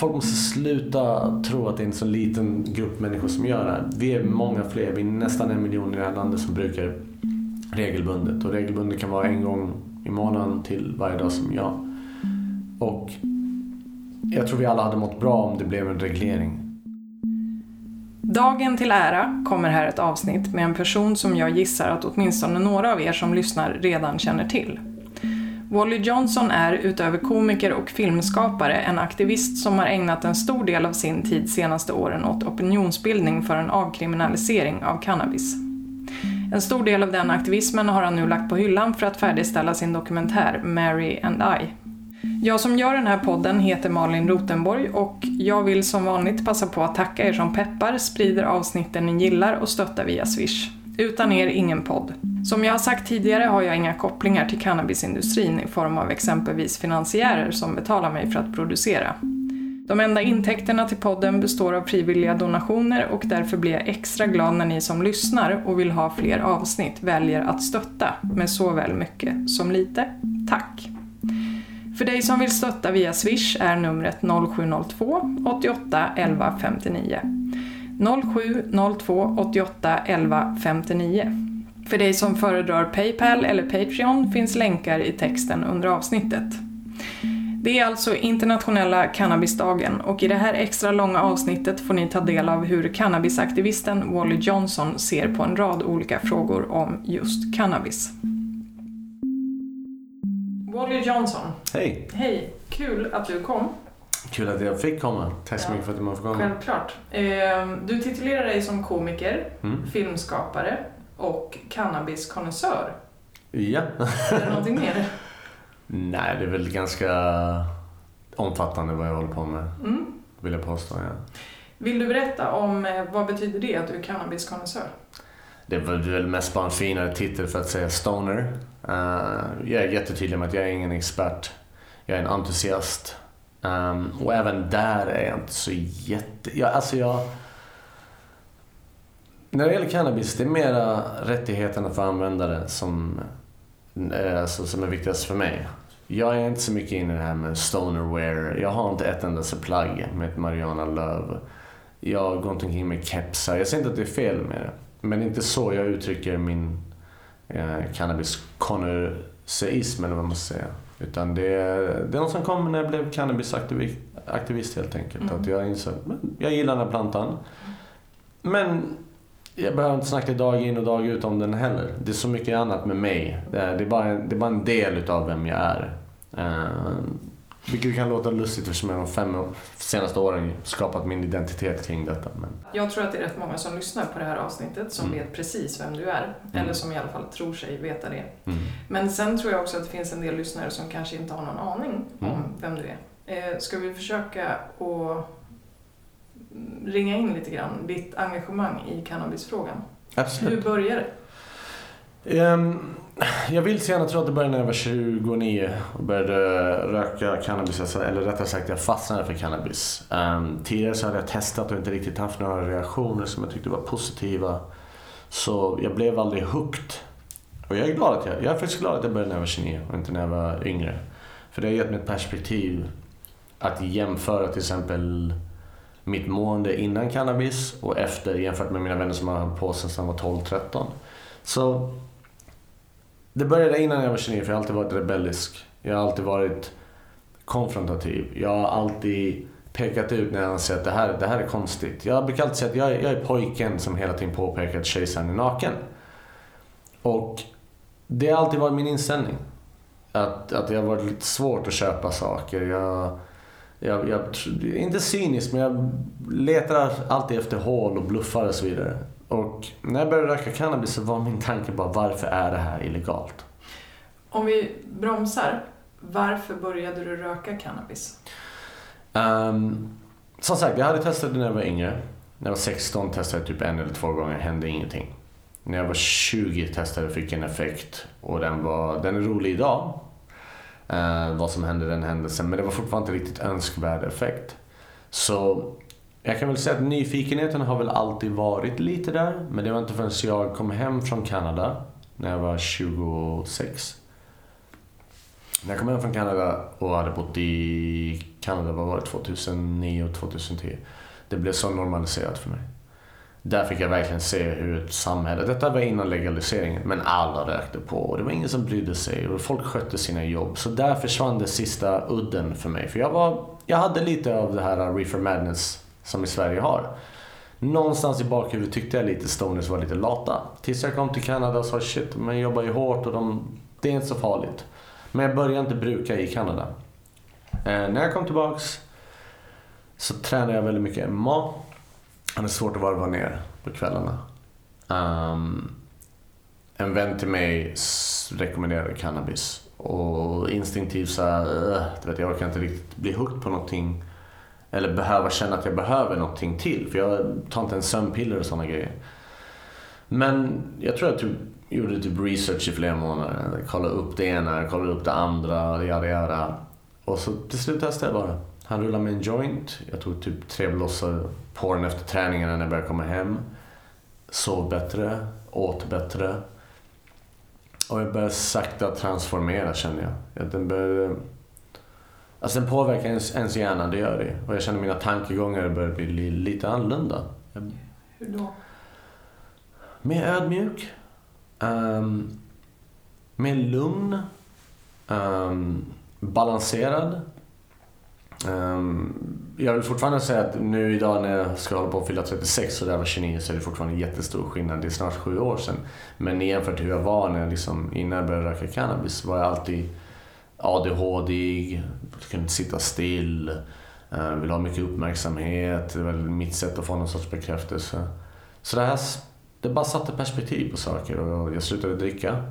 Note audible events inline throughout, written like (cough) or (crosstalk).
folk måste sluta tro att det är en så liten grupp människor som gör det här. Vi är många fler, vi är nästan en miljon i det här landet som brukar regelbundet. Och regelbundet kan vara en gång i månaden till varje dag som jag. Och jag tror vi alla hade mått bra om det blev en reglering. Dagen till ära kommer här ett avsnitt med en person som jag gissar att åtminstone några av er som lyssnar redan känner till. Wally Johnson är utöver komiker och filmskapare en aktivist som har ägnat en stor del av sin tid senaste åren åt opinionsbildning för en avkriminalisering av cannabis. En stor del av den aktivismen har han nu lagt på hyllan för att färdigställa sin dokumentär Mary and I. Jag som gör den här podden heter Malin Rotenborg och jag vill som vanligt passa på att tacka er som peppar, sprider avsnitten ni gillar och stöttar via Swish. Utan er ingen podd. Som jag har sagt tidigare har jag inga kopplingar till cannabisindustrin i form av exempelvis finansiärer som betalar mig för att producera. De enda intäkterna till podden består av frivilliga donationer och därför blir jag extra glad när ni som lyssnar och vill ha fler avsnitt väljer att stötta med såväl mycket som lite. Tack! För dig som vill stötta via Swish är numret 0702 88 11 59. 0702 88 11 59. För dig som föredrar Paypal eller Patreon finns länkar i texten under avsnittet. Det är alltså internationella cannabisdagen och i det här extra långa avsnittet får ni ta del av hur cannabisaktivisten Wally Johnson ser på en rad olika frågor om just cannabis. Wally Johnson. Hej! Hej! Kul att du kom. Kul att jag fick komma. Tack så Ja. mycket för att man får komma. Självklart. Eh, Du titulerar dig som komiker, Mm. filmskapare och cannabiskonnässör. Ja. Är det någonting mer? (laughs) Nej, det är väl ganska omfattande vad jag håller på med. Mm. Vill jag påstå, ja. Vill du berätta om eh, vad betyder det att du är cannabiskonnässör? Det var väl mest bara en finare titel för att säga stoner. Eh, jag är jättetydlig med att jag är ingen expert. Jag är en entusiast. Um, och även där är jag inte så jätte... Jag, alltså jag... När det gäller cannabis, det är mera rättigheterna för användare som, eh, alltså, som är viktigast för mig. Jag är inte så mycket inne i det här med stonerwear. Jag har inte ett enda plagg med ett Mariana-löv. Jag går inte omkring med kepsar. Jag säger inte att det är fel med det. Men det är inte så jag uttrycker min eh, cannabis-konnässörism eller vad man ska säga. Utan det det är något som kom när jag blev cannabisaktivist aktivist helt enkelt. Mm. Att jag insåg jag gillar den här plantan. Men jag behöver inte snacka dag in och dag ut om den heller. Det är så mycket annat med mig. Det är, det är, bara, en, det är bara en del utav vem jag är. Vilket kan låta lustigt eftersom jag de fem senaste åren skapat min identitet kring detta. Men Jag tror att det är rätt många som lyssnar på det här avsnittet som Mm. vet precis vem du är. Eller som i alla fall tror sig veta det. mm. Men sen tror jag också att det finns en del lyssnare som kanske inte har någon aning om Mm. vem du är. Eh, ska vi försöka att ringa in lite grann ditt engagemang i cannabisfrågan? Absolut. Hur började det? Ehm, jag vill så gärna tro att det började när jag var 29 och började röka cannabis. Alltså, eller rättare sagt, jag fastnade för cannabis. Um, tidigare så hade jag testat och inte riktigt haft några reaktioner som jag tyckte var positiva. Så jag blev aldrig hooked. Och jag är glad att jag, jag är faktiskt glad att jag började när jag var 29 och inte när jag var yngre. För det har gett mig ett perspektiv att jämföra till exempel mitt mående innan cannabis och efter jämfört med mina vänner som har hållit på sedan jag var 12-13. Så det började innan jag var 29 för jag har alltid varit rebellisk. Jag har alltid varit konfrontativ. Jag har alltid pekat ut när jag anser att det här, det här är konstigt. Jag brukar alltid säga att jag, är- jag är pojken som hela tiden påpekar att kejsaren är naken. Och det har alltid varit min inställning. Att, att det har varit lite svårt att köpa saker. Jag, jag, jag, inte cynisk, men jag letar alltid efter hål och bluffar och så vidare. Och när jag började röka cannabis så var min tanke bara varför är det här illegalt? Om vi bromsar, varför började du röka cannabis? Um, som sagt, jag hade testat det när jag var yngre. När jag var 16 testade jag typ en eller två gånger, hände ingenting. När jag var 20 testade jag fick en effekt och den, var, den är rolig idag. Eh, vad som hände den händelsen, men det var fortfarande inte riktigt önskvärd effekt. Så jag kan väl säga att nyfikenheten har väl alltid varit lite där, men det var inte förrän jag kom hem från Kanada när jag var 26. När jag kom hem från Kanada och hade bott i Kanada, vad var det, 2009 och 2010. Det blev så normaliserat för mig. Där fick jag verkligen se hur ett samhälle, detta var innan legaliseringen, men alla rökte på och det var ingen som brydde sig och folk skötte sina jobb. Så där försvann den sista udden för mig. För jag, var, jag hade lite av det här reefer madness som i Sverige har. Någonstans i bakhuvudet tyckte jag lite stoners var lite lata. Tills jag kom till Kanada och sa shit, man jobbar ju hårt och de, det är inte så farligt. Men jag började inte bruka i Kanada. Eh, när jag kom tillbaks så tränade jag väldigt mycket MMA. Det är svårt att varva ner på kvällarna. Um, en vän till mig rekommenderade cannabis och instinktivt så här, uh, vet, jag orkar inte riktigt bli hooked på någonting eller behöva känna att jag behöver någonting till för jag tar inte ens sömnpiller och sådana grejer. Men jag tror jag typ gjorde typ research i flera månader. Kollade upp det ena, kollade upp det andra, yada yada. Och så till slut testade jag bara. Han rullade med en joint. Jag tog typ tre blossar på den efter träningen när jag började komma hem. Sov bättre, åt bättre. Och jag började sakta transformera kände jag. Den började... Alltså den påverkar ens, ens hjärna, det gör det. Och jag känner mina tankegångar börjar bli lite annorlunda. Hur då? Mer ödmjuk. Um, mer lugn. Um, balanserad. Um, jag vill fortfarande säga att nu idag när jag ska hålla på att fylla 36 och där var 29 så är det fortfarande jättestor skillnad. Det är snart sju år sedan. Men jämfört med hur jag var när jag liksom, innan jag började röka cannabis var jag alltid ADHD, kunde inte sitta still, eh, ville ha mycket uppmärksamhet. Det var mitt sätt att få någon sorts bekräftelse. Så det här det bara satte perspektiv på saker och jag slutade dricka.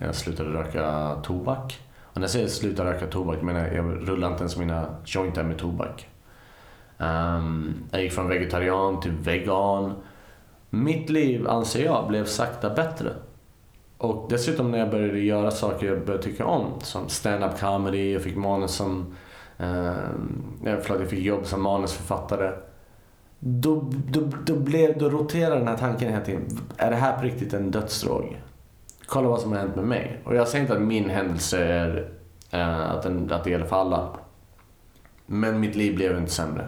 Jag slutade röka tobak. Och när jag säger sluta röka tobak menar jag, jag rullar inte ens mina jointar med tobak. Um, jag gick från vegetarian till vegan. Mitt liv, anser jag, blev sakta bättre. Och dessutom när jag började göra saker jag började tycka om, som stand-up comedy, jag fick manus som... Eh, förlåt, jag fick jobb som manusförfattare. Då, då, då, blev, då roterade den här tanken hela tiden. Är det här på riktigt en dödsdrog? kolla vad som har hänt med mig. Och jag säger inte att min händelse är eh, att, den, att det gäller för alla. Men mitt liv blev inte sämre.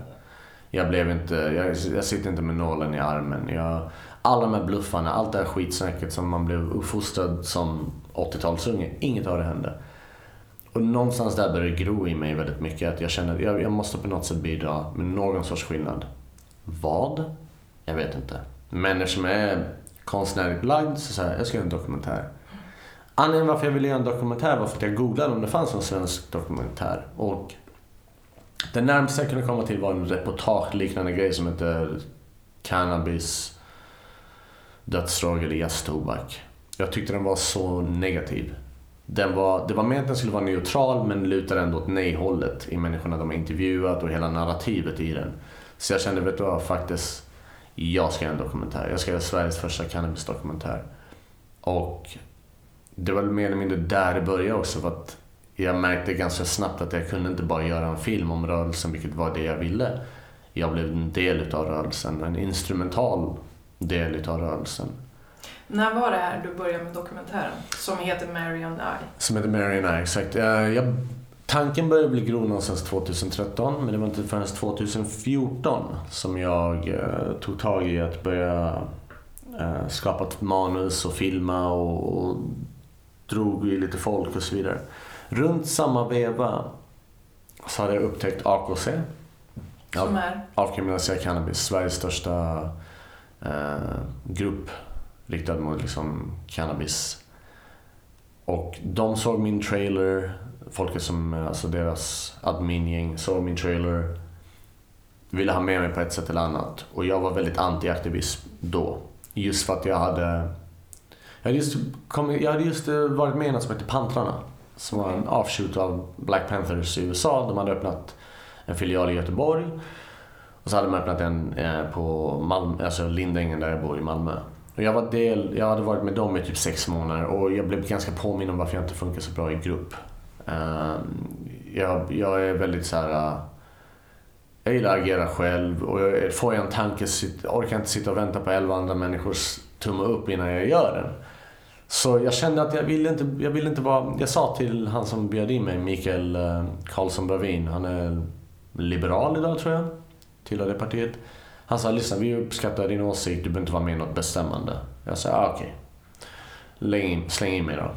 Jag blev inte, jag, jag sitter inte med nålen i armen. Jag, alla de här bluffarna, allt det här skitsnacket som man blev uppfostrad som 80-talsunge, inget av det hände. Och någonstans där började det gro i mig väldigt mycket att jag känner att jag, jag måste på något sätt bidra med någon sorts skillnad. Vad? Jag vet inte. Men eftersom jag är konstnärligt lagd så sa jag, jag ska göra en dokumentär. Anledningen varför jag ville göra en dokumentär var för att jag googlade om det fanns en svensk dokumentär. Och det närmaste jag kunde komma till var en reportageliknande grej som heter Cannabis, dödsdrag eller jazztobak. Jag tyckte den var så negativ. Den var, det var meningen att den skulle vara neutral men lutar ändå åt nej-hållet i människorna de har intervjuat och hela narrativet i den. Så jag kände, vet du vad, faktiskt jag ska göra en dokumentär. Jag ska göra Sveriges första cannabisdokumentär. Och det var mer eller mindre där det började också. För att jag märkte ganska snabbt att jag kunde inte bara göra en film om rörelsen, vilket var det jag ville. Jag blev en del av rörelsen, en instrumental del av rörelsen. När var det här du började med dokumentären? Som heter Mary and I? Som heter Mary and I, exakt. Jag Tanken började bli gro någonstans 2013 men det var inte förrän 2014 som jag eh, tog tag i att börja eh, skapa ett manus och filma och, och drog i lite folk och så vidare. Runt samma veva så hade jag upptäckt AKC. Som är? Avkriminaliserad cannabis, Sveriges största eh, Eh, grupp riktad mot liksom, cannabis. Och de såg min trailer, folket som, alltså deras admin-gäng såg min trailer, ville ha med mig på ett sätt eller annat. Och jag var väldigt anti-aktivism då. Just för att jag hade, jag hade just, kom, jag hade just eh, varit med i något som hette Pantrarna. Som var en offshoot av Black Panthers i USA. De hade öppnat en filial i Göteborg. Och så hade man öppnat en eh, på Malmö, alltså Lindängen där jag bor i Malmö. Och jag, var del, jag hade varit med dem i typ sex månader och jag blev ganska påminn om varför jag inte funkar så bra i grupp. Eh, jag, jag är väldigt så här. Eh, jag gillar att agera själv och jag, får jag en tanke så orkar jag inte sitta och vänta på elva andra människors tumme upp innan jag gör den. Så jag kände att jag ville inte, jag ville inte vara... Jag sa till han som bjöd in mig, Mikael Karlsson Bravin, han är liberal idag tror jag. Tillhör det partiet. Han sa, lyssna vi uppskattar din åsikt, du behöver inte vara med i något bestämmande. Jag sa, ah, okej. Okay. Släng in mig då.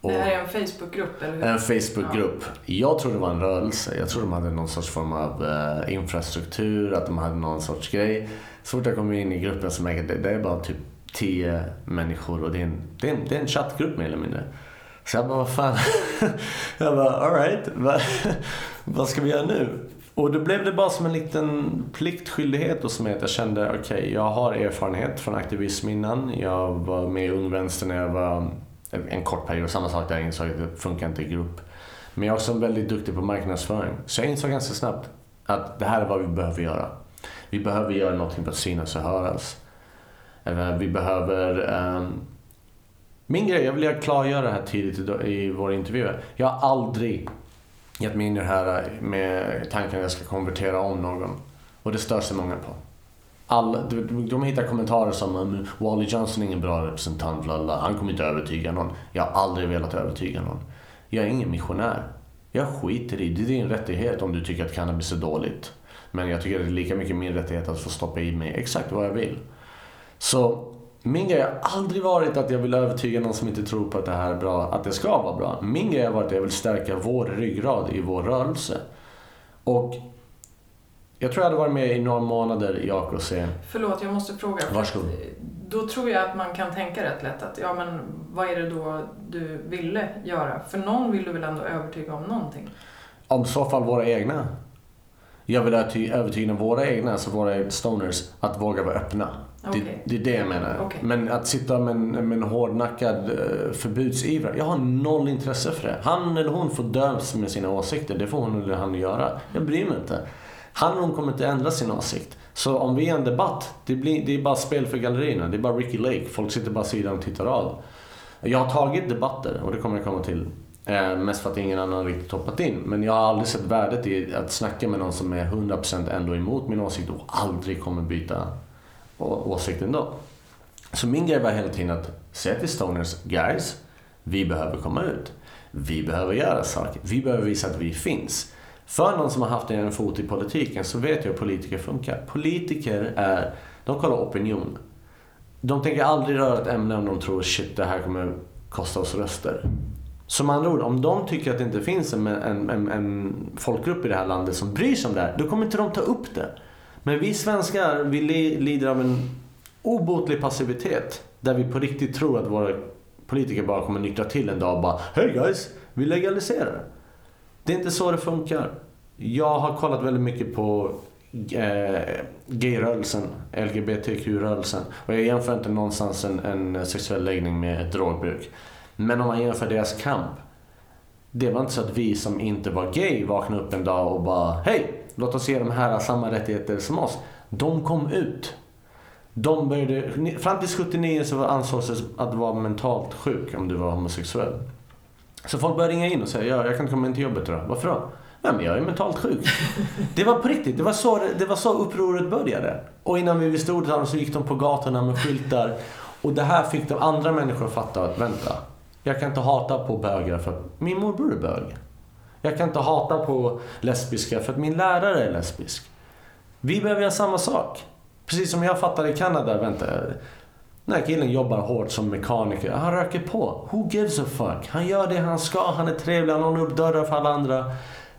Och det här är en Facebookgrupp, eller hur? En Facebookgrupp. Ja. Jag tror det var en rörelse. Jag tror de hade någon sorts form av uh, infrastruktur, att de hade någon sorts grej. Så fort jag kommer in i gruppen så märker jag att det, är bara typ tio människor och det är en, det är en, det är en chattgrupp mer eller mindre. Så jag bara, vad fan. (laughs) jag bara, alright. Vad, (laughs) vad ska vi göra nu? Och då blev det bara som en liten pliktskyldighet hos mig att jag kände, okej, okay, jag har erfarenhet från aktivism innan. Jag var med i Ung Vänster när jag var en kort period. Samma sak där jag insåg att det funkar inte i grupp. Men jag är också väldigt duktig på marknadsföring. Så jag insåg ganska snabbt att det här är vad vi behöver göra. Vi behöver göra någonting för att synas och höras. Eh, vi behöver... Um... Min grej, jag vill klargöra det här tidigt i vår intervju. Jag har aldrig gett mig in i det här med tanken att jag ska konvertera om någon. Och det stör sig många på. All, de, de hittar kommentarer som um, Wally Johnson är ingen bra representant, lala. han kommer inte övertyga någon. Jag har aldrig velat övertyga någon. Jag är ingen missionär. Jag skiter i, det är din rättighet om du tycker att cannabis är dåligt. Men jag tycker att det är lika mycket min rättighet att få stoppa i mig exakt vad jag vill. Så min grej har aldrig varit att jag vill övertyga någon som inte tror på att det här är bra, att det ska vara bra. Min grej har varit att jag vill stärka vår ryggrad i vår rörelse. Och jag tror jag hade varit med i några månader i AKC. Förlåt, jag måste fråga. Varsågod. Då tror jag att man kan tänka rätt lätt att, ja men vad är det då du ville göra? För någon vill du väl ändå övertyga om någonting? Om så fall våra egna. Jag vill övertyga våra egna, alltså våra stoners, att våga vara öppna. Okay. Det, det, är det jag menar. Okay. Men att sitta med en, med en hårdnackad uh, förbudsivrare. Jag har noll intresse för det. Han eller hon får dö med sina åsikter. Det får hon eller han göra. Jag bryr mig inte. Han eller hon kommer inte ändra sin åsikt. Så om vi är en debatt, det, blir, det är bara spel för gallerierna. Det är bara Ricky Lake. Folk sitter bara sidan och tittar av. Jag har tagit debatter och det kommer jag komma till. Eh, mest för att ingen annan riktigt hoppat in. Men jag har aldrig sett värdet i att snacka med någon som är 100% ändå emot min åsikt och aldrig kommer byta åsikt ändå. Så min grej var hela tiden att säga till stoners, guys, vi behöver komma ut. Vi behöver göra saker. Vi behöver visa att vi finns. För någon som har haft en fot i politiken så vet jag hur politiker funkar. Politiker är, de kollar opinion. De tänker aldrig röra ett ämne om de tror shit det här kommer kosta oss röster. Som andra ord, om de tycker att det inte finns en, en, en, en folkgrupp i det här landet som bryr sig om det här, då kommer inte de ta upp det. Men vi svenskar, vi lider av en obotlig passivitet. Där vi på riktigt tror att våra politiker bara kommer nyktra till en dag och bara Hej guys, vi legaliserar. Det är inte så det funkar. Jag har kollat väldigt mycket på eh, gayrörelsen, LGBTQ-rörelsen. Och jag jämför inte någonstans en, en sexuell läggning med ett drogbruk. Men om man jämför deras kamp. Det var inte så att vi som inte var gay vaknade upp en dag och bara Hej! Låt oss ge de här samma rättigheter som oss. De kom ut. De började, fram till 79 så ansågs det att vara mentalt sjuk om du var homosexuell. Så folk började ringa in och säga, ja, jag kan komma in till jobbet idag. Varför då? Nej men jag är mentalt sjuk. (laughs) Det var på riktigt. Det var så, det var så upproret började. Och innan vi visste ordet av dem så gick de på gatorna med skyltar. Och det här fick de andra människor att fatta att vänta. Jag kan inte hata på bögar för att min morbror är bög. Jag kan inte hata på lesbiska för att min lärare är lesbisk. Vi behöver göra samma sak. Precis som jag fattade i Kanada, vänta. Den här killen jobbar hårt som mekaniker. Han röker på. Who gives a fuck? Han gör det han ska. Han är trevlig. Han håller upp dörrar för alla andra.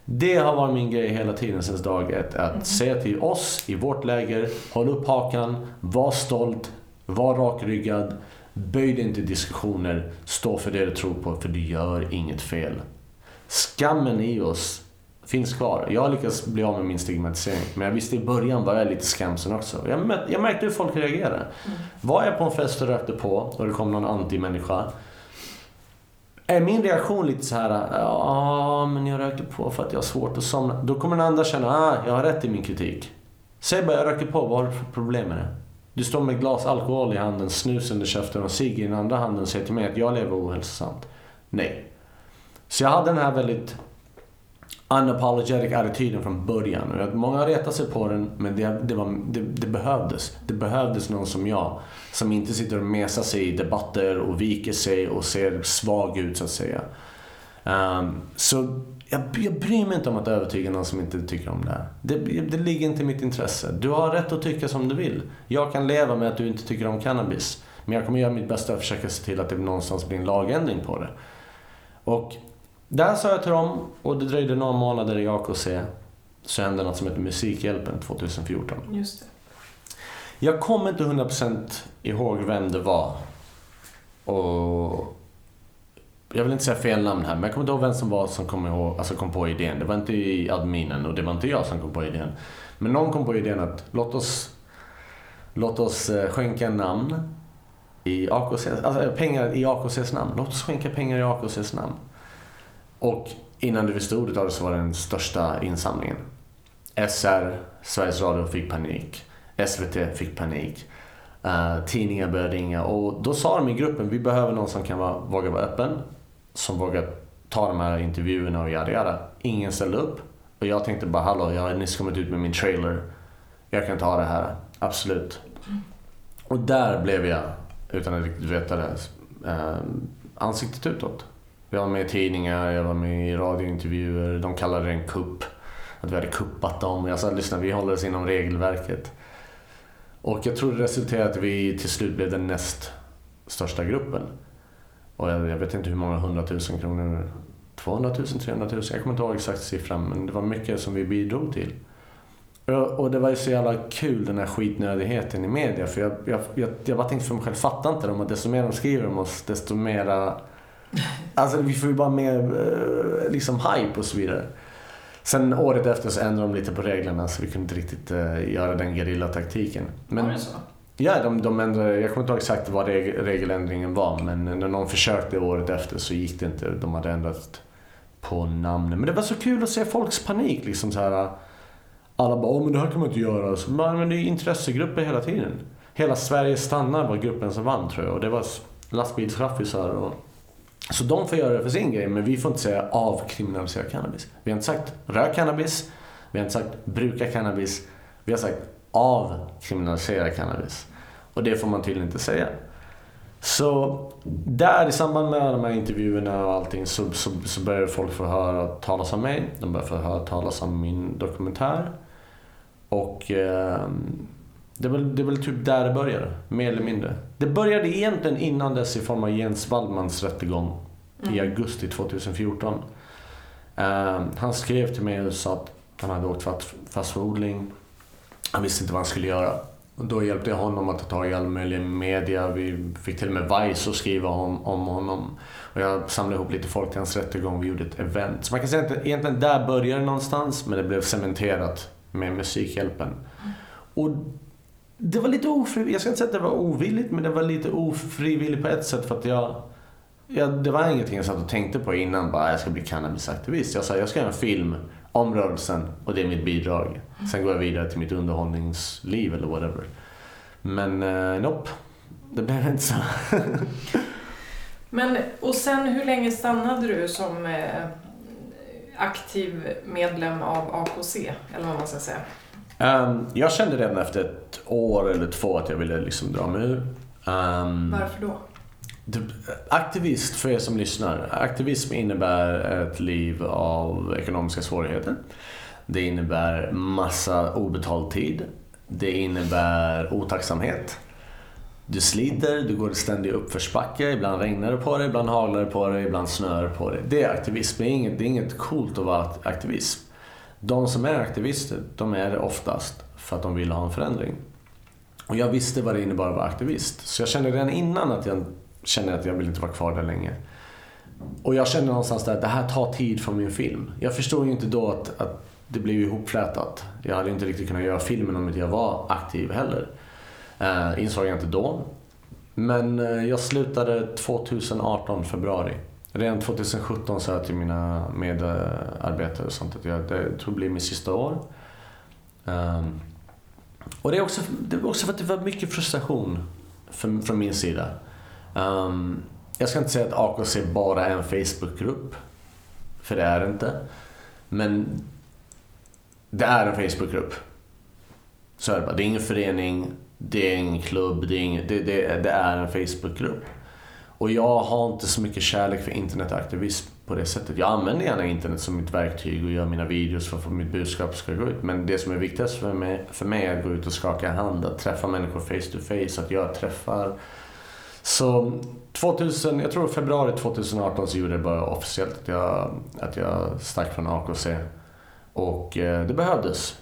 Det har varit min grej hela tiden sedan dag ett. Att mm. säga till oss i vårt läger, håll upp hakan, var stolt, var rakryggad. Böj dig inte i diskussioner, stå för det du tror på, för du gör inget fel. Skammen i oss finns kvar. Jag har lyckats bli av med min stigmatisering. Men jag visste i början var jag lite skamsen också. Jag, märkte, jag märkte hur folk reagerade. Mm. Var jag på en fest och rökte på och det kom någon anti-människa. Är min reaktion lite så här, ja men jag röker på för att jag har svårt att somna. Då kommer den andra känna, ah, jag har rätt i min kritik. Säg bara jag röker på, vad har du för problem med det? Du står med glas alkohol i handen, snus under käften och cigg i den andra handen och säger till mig att jag lever ohälsosamt. Nej. Så jag hade den här väldigt unapologetic attityden från början. Och många retat sig på den, men det, det, var, det, det, behövdes. Det behövdes någon som jag. Som inte sitter och mesar sig i debatter och viker sig och ser svag ut så att säga. Um, så jag, jag bryr mig inte om att övertyga någon som inte tycker om det här. Det, det ligger inte i mitt intresse. Du har rätt att tycka som du vill. Jag kan leva med att du inte tycker om cannabis. Men jag kommer göra mitt bästa för att försöka se till att det någonstans blir en lagändring på det. Och där sa jag till dem och det dröjde några månader i AKC. Så hände något som heter Musikhjälpen 2014. Just det. Jag kommer inte 100% ihåg vem det var. Och jag vill inte säga fel namn här, men jag kommer inte ihåg vem som var som kom, ihåg, alltså kom på idén. Det var inte i adminen och det var inte jag som kom på idén. Men någon kom på idén att låt oss, låt oss eh, skänka namn i AKC, alltså pengar i AKCs namn. Låt oss skänka pengar i AKCs namn. Och innan du visste ordet av det så var det den största insamlingen. SR, Sveriges Radio fick panik. SVT fick panik. Uh, tidningar började ringa och då sa de i gruppen vi behöver någon som kan vara, våga vara öppen. Som vågar ta de här intervjuerna och yada yada. Ingen ställde upp. Och jag tänkte bara hallå, jag har nyss kommit ut med min trailer. Jag kan ta det här, absolut. Och där blev jag, utan att riktigt veta det, uh, ansiktet utåt. Jag var med i tidningar, jag var med i radiointervjuer. De kallade det en kupp. Att vi hade kuppat dem. Jag sa lyssna, vi håller oss inom regelverket. Och jag tror det resulterade att vi till slut blev den näst största gruppen. Och jag, jag vet inte hur många hundratusen kronor, 200 000, 300 000, jag kommer inte ihåg exakt siffran, men det var mycket som vi bidrog till. Och det var ju så jävla kul den här skitnödigheten i media, för jag, jag, jag, jag bara tänkte för mig själv, fattar inte de att desto mer de skriver om oss, desto mera... Alltså vi får ju bara mer eh, liksom hype och så vidare. Sen året efter så ändrade de lite på reglerna så vi kunde inte riktigt uh, göra den gerillataktiken. Men, det så? Ja, de, de ändrade, jag kommer inte ihåg exakt vad reg, regeländringen var men när någon försökte året efter så gick det inte. De hade ändrat på namnen. Men det var så kul att se folks panik. Liksom så här, alla bara, Åh, men det här kan man inte göra. Så, men det är intressegrupper hela tiden. Hela Sverige stannar var gruppen som vann tror jag. Och det var lastbilschaffisar och så de får göra det för sin grej, men vi får inte säga avkriminalisera cannabis. Vi har inte sagt rök cannabis, vi har inte sagt bruka cannabis, vi har sagt avkriminalisera cannabis. Och det får man tydligen inte säga. Så där i samband med de här intervjuerna och allting så, så, så började folk få höra talas om mig. De började få höra talas om min dokumentär. Och eh, det är, väl, det är väl typ där det började, mer eller mindre. Det började egentligen innan dess i form av Jens Wallmans rättegång mm. i augusti 2014. Uh, ehm, han skrev till mig och sa att han hade åkt fast för odling. Han visste inte vad han skulle göra. Och då hjälpte jag honom att ta tag i all möjlig media. Vi fick till och med Vice att skriva om, om honom. Och jag samlade ihop lite folk till hans rättegång. Vi gjorde ett event. Så man kan säga att egentligen där började det någonstans, men det blev cementerat med Musikhjälpen. Mm. Och det var lite ofrivilligt, jag ska inte säga att det var ovilligt, men det var lite ofrivilligt på ett sätt för att jag, jag det var ingenting jag satt och tänkte på innan, bara jag ska bli cannabisaktivist. Jag sa jag ska göra en film om rörelsen och det är mitt bidrag. Sen går jag vidare till mitt underhållningsliv eller whatever. Men uh, nope, det blev inte så. (laughs) Men och sen hur länge stannade du som eh, aktiv medlem av AKC, eller vad man ska säga? Um, jag kände redan efter ett år eller två att jag ville liksom dra mig ur. Um, Varför då? Aktivist, för er som lyssnar. Aktivism innebär ett liv av ekonomiska svårigheter. Det innebär massa obetald tid. Det innebär otacksamhet. Du sliter, du går ständigt uppförsbacke. Ibland regnar det på dig, ibland haglar det på dig, ibland snöar det på dig. Det är aktivism. Det är inget, det är inget coolt att vara aktivism. De som är aktivister, de är det oftast för att de vill ha en förändring. Och jag visste vad det innebar att vara aktivist. Så jag kände redan innan att jag kände att jag vill inte vara kvar där länge. Och jag kände någonstans där att det här tar tid från min film. Jag förstod ju inte då att, att det blev ihopflätat. Jag hade inte riktigt kunnat göra filmen om inte jag var aktiv heller. Eh, insåg jag inte då. Men eh, jag slutade 2018 februari. Redan 2017 sa jag till mina medarbetare och sånt att jag, det tror det blir mitt sista år. Um, och det är, också, det är också för att det var mycket frustration för, från min sida. Um, jag ska inte säga att AKC bara är en Facebookgrupp, för det är det inte. Men det är en Facebookgrupp. Så är det bara. Det är ingen förening, det är ingen klubb, det är, ingen, det, det, det är en Facebookgrupp. Och jag har inte så mycket kärlek för internetaktivism. på det sättet. Jag använder gärna internet som mitt verktyg och gör mina videos för att få mitt budskap ska gå ut. Men det som är viktigast för mig, för mig är att gå ut och skaka hand, att träffa människor face to face, att jag träffar. Så 2000, jag tror februari 2018 så gjorde jag bara officiellt att jag, att jag stack från AKC. Och eh, det behövdes.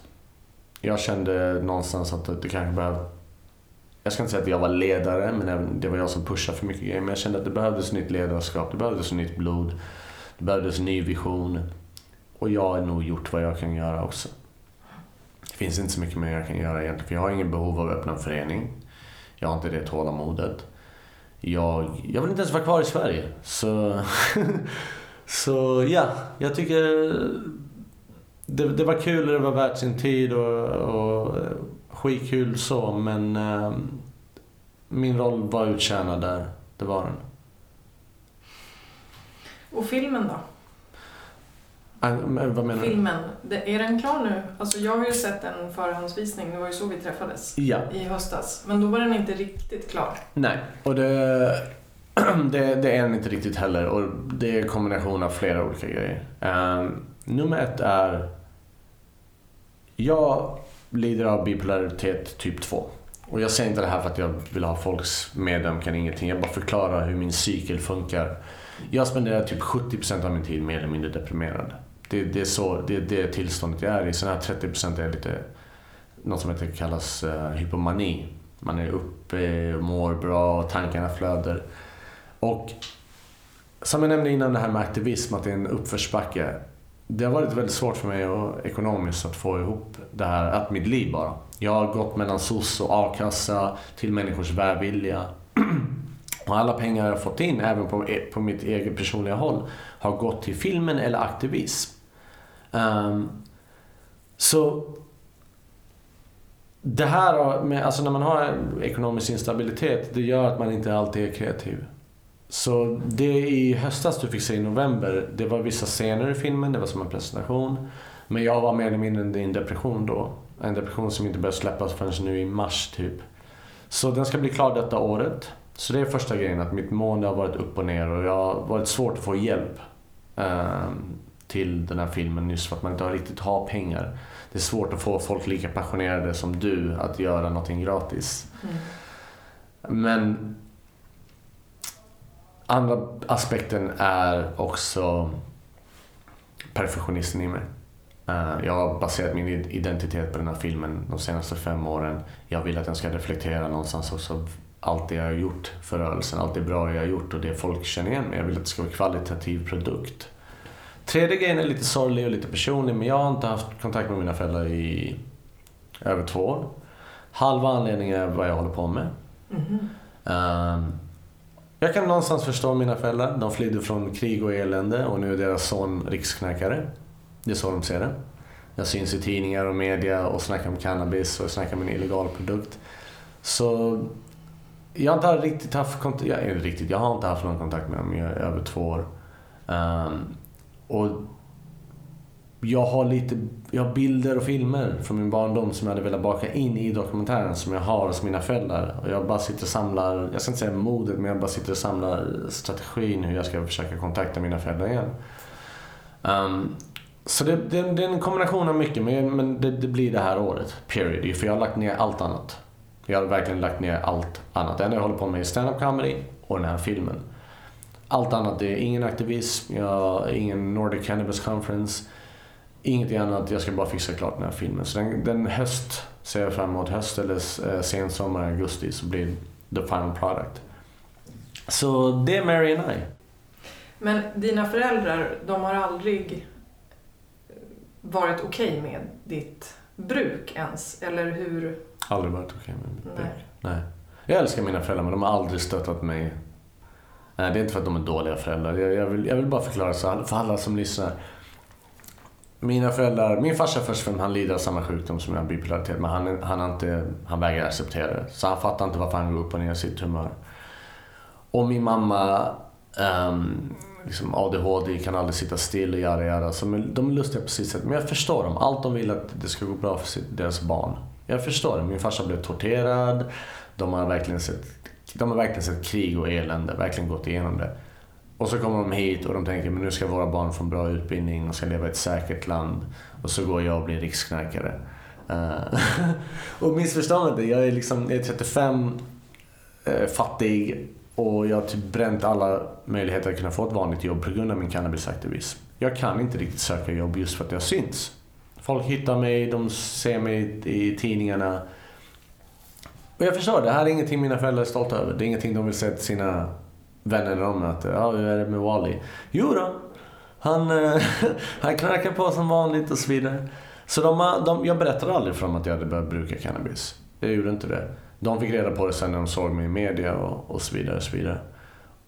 Jag kände någonstans att det kanske behövde jag ska inte säga att jag var ledare, men det var jag som pushade för mycket grejer. Men jag kände att det behövdes nytt ledarskap, det behövdes nytt blod, det behövdes ny vision. Och jag har nog gjort vad jag kan göra också. Det finns inte så mycket mer jag kan göra egentligen, för jag har ingen behov av att öppna en förening. Jag har inte det tålamodet. Jag, jag vill inte ens vara kvar i Sverige. Så, (laughs) så ja, jag tycker det, det var kul och det var värt sin tid och, och skitkul så, men eh, min roll var uttjänad där. Det var den. Och filmen då? Äh, vad menar filmen, du? är den klar nu? Alltså jag har ju sett en förhandsvisning, det var ju så vi träffades ja. i höstas. Men då var den inte riktigt klar. Nej, och det, (clears throat) det, det är den inte riktigt heller. Och det är en kombination av flera olika grejer. Um, nummer ett är... Jag lider av bipolaritet typ 2. Och jag säger inte det här för att jag vill ha folks medömkan, ingenting. Jag bara förklarar hur min cykel funkar. Jag spenderar typ 70% av min tid mer eller mindre deprimerad. Det, det är så, det, det tillståndet jag är i. Sen här 30% är lite, något som heter, kallas uh, hypomani. Man är uppe, mår bra, tankarna flödar. Och som jag nämnde innan det här med aktivism, att det är en uppförsbacke det har varit väldigt svårt för mig och, ekonomiskt att få ihop det här, att mitt liv bara. Jag har gått mellan SOS och a-kassa till människors välvilja. (clears throat) Och alla pengar jag har fått in, även på, e- på mitt eget personliga håll, har gått till filmen eller aktivism. Um, så det här, med, alltså när man har ekonomisk instabilitet, det gör att man inte alltid är kreativ. Så det i höstas du fick se i november, det var vissa scener i filmen, det var som en presentation. Men jag var mer eller mindre i en depression då. En depression som inte började släppas förrän nu i mars typ. Så den ska bli klar detta året. Så det är första grejen, att mitt mående har varit upp och ner och jag har varit svårt att få hjälp eh, till den här filmen just för att man inte riktigt har pengar. Det är svårt att få folk lika passionerade som du att göra någonting gratis. Mm. Men andra aspekten är också perfektionisten i mig. Eh, jag har baserat min identitet på den här filmen de senaste fem åren. Jag vill att den ska reflektera någonstans också allt det jag har gjort för rörelsen, allt det bra jag har gjort och det folk känner igen mig. Jag vill att det ska vara en kvalitativ produkt. Tredje grejen är lite sorglig och lite personlig men jag har inte haft kontakt med mina föräldrar i över två år. Halva anledningen är vad jag håller på med. Mm -hmm. Jag kan någonstans förstå mina föräldrar. De flydde från krig och elände och nu är deras son riksknäckare. Det är så de ser det. Jag syns i tidningar och media och snackar om cannabis och snackar om en illegal produkt. Så jag har inte riktigt haft kontakt, jag, eh, riktigt, jag har inte haft någon kontakt med dem i över två år. Um, och jag har lite jag har bilder och filmer från min barndom som jag hade velat baka in i dokumentären som jag har hos mina föräldrar. Och jag bara sitter och samlar, jag ska inte säga modet, men jag bara sitter och samlar strategin hur jag ska försöka kontakta mina föräldrar igen. Um, så det, det, det, är en kombination av mycket, men, men det, det, blir det här året. Period. För jag har lagt ner allt annat. Jag har verkligen lagt ner allt annat. Det enda jag håller på med är stand-up comedy och den här filmen. Allt annat, det är ingen aktivism, jag ingen Nordic Cannabis Conference. Ingenting annat, jag ska bara fixa klart den här filmen. Så den, den höst ser jag fram emot. Höst eller eh, sensommar, augusti så blir the final product. Så det är Mary and I. Men dina föräldrar, de har aldrig varit okej okay med ditt bruk ens, eller hur? Aldrig varit okej okay med mitt bruk. Nej. Jag älskar mina föräldrar men de har aldrig stöttat mig. Nej, det är inte för att de är dåliga föräldrar. Jag, jag, vill, jag vill bara förklara så för alla som lyssnar. Mina föräldrar, min farsa först och främst, han lider av samma sjukdom som jag bipolaritet men han, han, inte, han vägrar acceptera det. Så han fattar inte varför han går upp och ner i sitt humör. Och min mamma, um, liksom ADHD, kan aldrig sitta still och göra göra. Så de är lustiga på sitt sätt. Men jag förstår dem. Allt de vill att det ska gå bra för deras barn. Jag förstår det. Min farsa blev torterad. De har verkligen sett, de har verkligen sett krig och elände, verkligen gått igenom det. Och så kommer de hit och de tänker men nu ska våra barn få en bra utbildning och ska leva i ett säkert land. Och så går jag och blir riksknarkare. Uh, (laughs) och missförstå mig inte, jag är, liksom, jag är 35, eh, fattig och jag har typ bränt alla möjligheter att kunna få ett vanligt jobb på grund av min cannabisaktivism. Jag kan inte riktigt söka jobb just för att jag syns. Folk hittar mig, de ser mig i tidningarna. Och jag förstår, det här är ingenting mina föräldrar är stolta över. Det är ingenting de vill säga till sina vänner de möter. Ja, hur är det med Wally? Jo då, han, eh, (laughs) han knarkar på som vanligt och så vidare. Så de, de, jag berättade aldrig för dem att jag hade börjat bruka cannabis. Jag gjorde inte det. De fick reda på det sen när de såg mig i media och, och så vidare. Och, så vidare.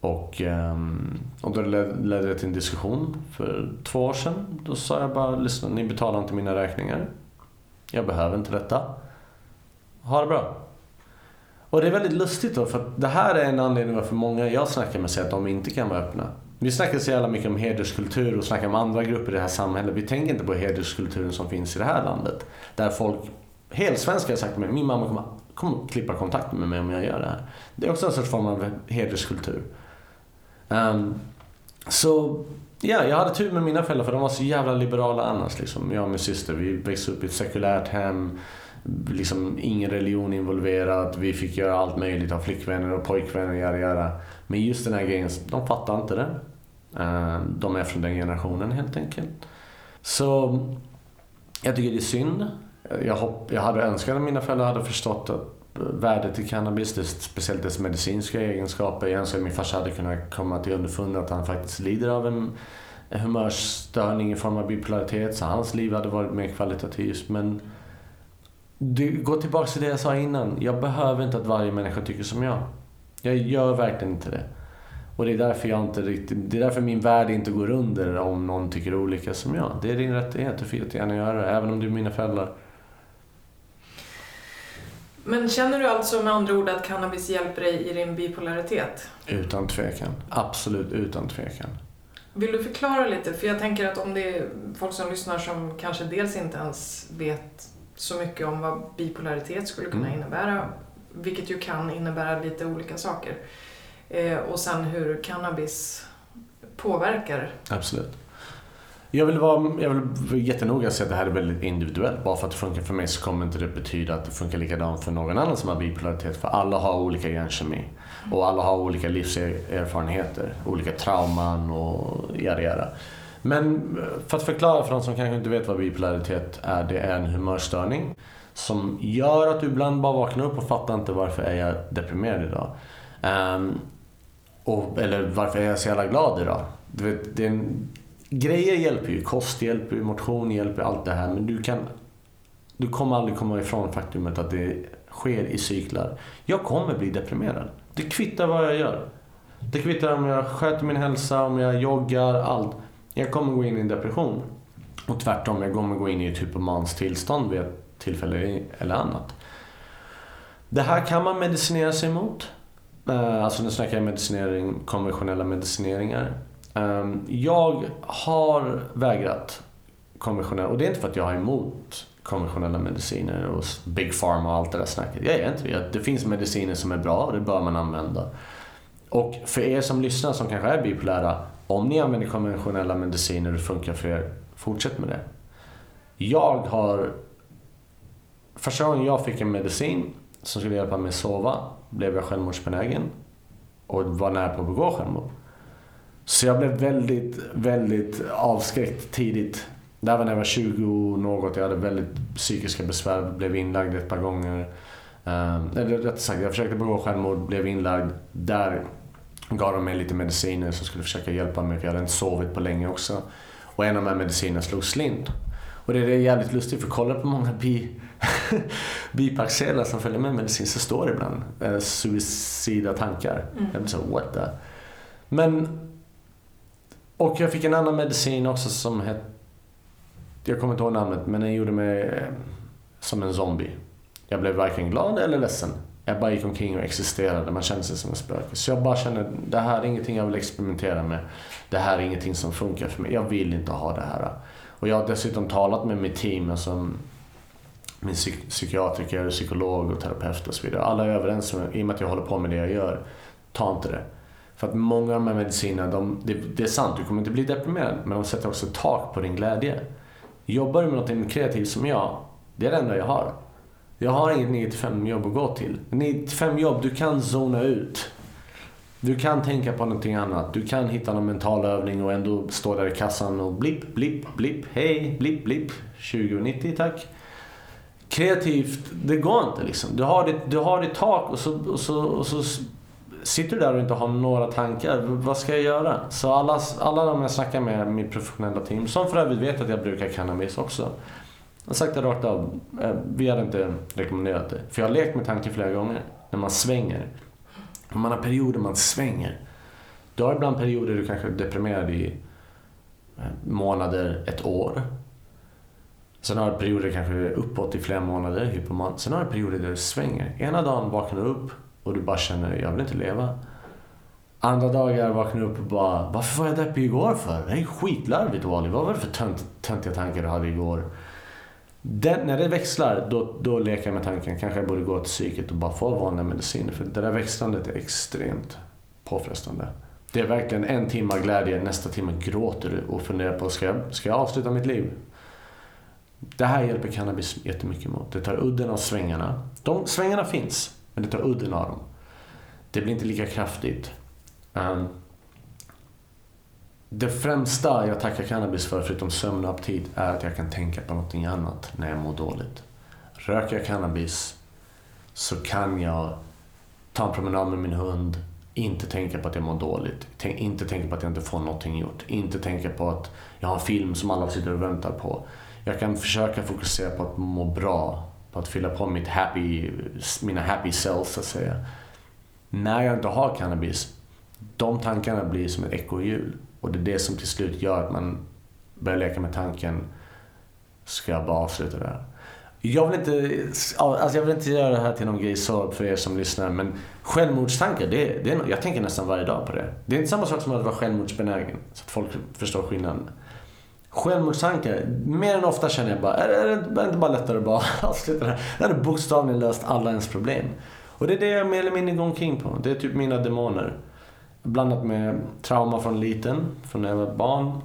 och, ehm, och då ledde det till en diskussion för två år sedan. Då sa jag bara, lyssna, ni betalar inte mina räkningar. Jag behöver inte detta. Ha det bra. Och det är väldigt lustigt då, för det här är en anledning varför många jag snackar med säger att de inte kan vara öppna. Vi snackar så jävla mycket om hederskultur och snackar om andra grupper i det här samhället. Vi tänker inte på hederskulturen som finns i det här landet. Där folk, helsvenskar har sagt till mig, min mamma kommer, kommer klippa kontakten med mig om jag gör det här. Det är också en sorts form av hederskultur. Um, så ja, jag hade tur med mina föräldrar för de var så jävla liberala annars. Liksom. Jag och min syster, vi växte upp i ett sekulärt hem liksom ingen religion involverad. Vi fick göra allt möjligt, ha flickvänner och pojkvänner och göra, göra. Men just den här grejen, de fattar inte det. Eh, de är från den generationen helt enkelt. Så jag tycker det är synd. Jag, hopp, jag hade önskat att mina föräldrar hade förstått värdet i cannabis, det, speciellt dess medicinska egenskaper. Jag önskar att min farsa hade kunnat komma till underfund att han faktiskt lider av en humörstörning i form av bipolaritet, så hans liv hade varit mer kvalitativt. Men du, gå tillbaka till det jag sa innan. Jag behöver inte att varje människa tycker som jag. Jag gör verkligen inte det. Och det är därför jag inte riktigt, det är därför min värld inte går under om någon tycker olika som jag. Det är din rättighet, du får jättegärna göra det, även om du är mina föräldrar. Men känner du alltså med andra ord att cannabis hjälper dig i din bipolaritet? Utan tvekan. Absolut utan tvekan. Vill du förklara lite? För jag tänker att om det är folk som lyssnar som kanske dels inte ens vet så mycket om vad bipolaritet skulle kunna mm. innebära, vilket ju kan innebära lite olika saker. Eh, och sen hur cannabis påverkar. Absolut. Jag vill, vara, jag vill jättenoga säga att det här är väldigt individuellt. Bara för att det funkar för mig så kommer inte det betyda att det funkar likadant för någon annan som har bipolaritet. För alla har olika hjärnkemi. Och alla har olika livserfarenheter, olika trauman och jada jada. Men eh, för att förklara för de som kanske inte vet vad bipolaritet är, det är en humörstörning som gör att du ibland bara vaknar upp och fattar inte varför är jag deprimerad idag. Um, och, eller varför är jag så jävla glad idag? Du vet, det är en, grejer hjälper ju, kost hjälper ju, motion hjälper allt det här. Men du kan du kommer aldrig komma ifrån faktumet att det sker i cyklar. Jag kommer bli deprimerad. Det kvittar vad jag gör. Det kvittar om jag sköter min hälsa, om jag joggar, allt. Jag kommer gå in i en depression. Och tvärtom, jag kommer gå in i ett hypomans tillstånd vid ett tillfälle eller annat. Det här kan man medicinera sig emot. Eh, alltså nu snackar jag medicinering, konventionella medicineringar. Ehm, jag har vägrat konventionella, och det är inte för att jag är emot konventionella mediciner och Big Pharma och allt det där snacket. Jag är inte det. Det finns mediciner som är bra och det bör man använda. Och för er som lyssnar som kanske är bipolära, om ni använder konventionella mediciner och det funkar för er, fortsätt med det. Jag har... Första gången jag fick en medicin som skulle hjälpa mig att sova blev jag självmordsbenägen och var nära på att begå självmord. Så jag blev väldigt, väldigt avskräckt tidigt. Det här var när jag var 20 något. Jag hade väldigt psykiska besvär, blev inlagd ett par gånger. Eh, eller rätt sagt, jag försökte begå självmord, blev inlagd. Där gav de mig lite mediciner som skulle försöka hjälpa mig för jag hade inte sovit på länge också. Och en av de här medicinerna slog slint. Och det är jävligt lustigt för kolla på många bi, (laughs) bipacksedlar som följer med medicin så står det ibland eh, suicida tankar. Mm. Jag blir så what the? Men och jag fick en annan medicin också som hette jag kommer inte ihåg namnet men den gjorde mig eh, som en zombie. Jag blev varken glad eller ledsen. Jag bara gick omkring och existerade, man kände sig som en spöke. Så jag bara kände, det här är ingenting jag vill experimentera med. Det här är ingenting som funkar för mig. Jag vill inte ha det här. Och jag har dessutom talat med mitt team, alltså min psyk psykiatriker, psykolog och terapeut och så vidare. Alla är överens med, i och med att jag håller på med det jag gör, ta inte det. För att många av de här medicinerna, de, det, det är sant, du kommer inte bli deprimerad, men de sätter också tak på din glädje. Jobbar du med något kreativt som jag, det är det enda jag har. Jag har inget 9 5 jobb att gå till. 9 5 jobb, du kan zona ut. Du kan tänka på någonting annat. Du kan hitta någon mental övning och ändå stå där i kassan och blipp, blipp, blipp, hej, blipp, blipp. 2090 tack. Kreativt, det går inte liksom. Du har ditt, du har ditt tak och så, och, så, och så sitter du där och inte har några tankar. Vad ska jag göra? Så alla, alla de jag snackar med, mitt professionella team, som för övrigt vet att jag brukar cannabis också. Jag har sagt det rakt av. Eh, vi hade inte rekommenderat det. För jag har lekt med tanken flera gånger. När man svänger. Om man har perioder man svänger. Du har ibland perioder du kanske är deprimerad i eh, månader, ett år. Sen har du perioder kanske uppåt i flera månader, hypoman. Sen har du perioder där du svänger. Ena dagen vaknar du upp och du bara känner, jag vill inte leva. Andra dagar vaknar du upp och bara, varför var jag deppig igår för? Det är skitlarvigt Wally. Vad var det för tönt, töntiga tankar du hade igår? Den, när det växlar, då, då leker jag med tanken, kanske jag borde gå till psyket och bara få vanliga mediciner. För det där växlandet är extremt påfrestande. Det är verkligen en timme glädje, nästa timme gråter du och funderar på, ska jag, ska jag avsluta mitt liv? Det här hjälper cannabis jättemycket mot. Det tar udden av svängarna. De svängarna finns, men det tar udden av dem. Det blir inte lika kraftigt. Um, det främsta jag tackar cannabis för, förutom sömn och aptit, är att jag kan tänka på någonting annat när jag mår dåligt. Röker jag cannabis så kan jag ta en promenad med min hund, inte tänka på att jag mår dåligt, tänk, inte tänka på att jag inte får någonting gjort, inte tänka på att jag har en film som alla sitter och väntar på. Jag kan försöka fokusera på att må bra, på att fylla på mitt happy, mina happy cells så att säga. När jag inte har cannabis, de tankarna blir som ett ekorrhjul. Och det är det som till slut gör att man börjar leka med tanken, ska jag bara avsluta det här? Jag vill inte, alltså jag vill inte göra det här till någon grej så för er som lyssnar, men självmordstankar, det, det är, jag tänker nästan varje dag på det. Det är inte samma sak som att vara självmordsbenägen, så att folk förstår skillnaden. Självmordstankar, mer än ofta känner jag bara, är, är det inte bara lättare att bara (laughs) avsluta det här? Det hade bokstavligen löst alla ens problem. Och det är det jag mer eller mindre går omkring på. Det är typ mina demoner. Blandat med trauma från liten, från när jag var barn.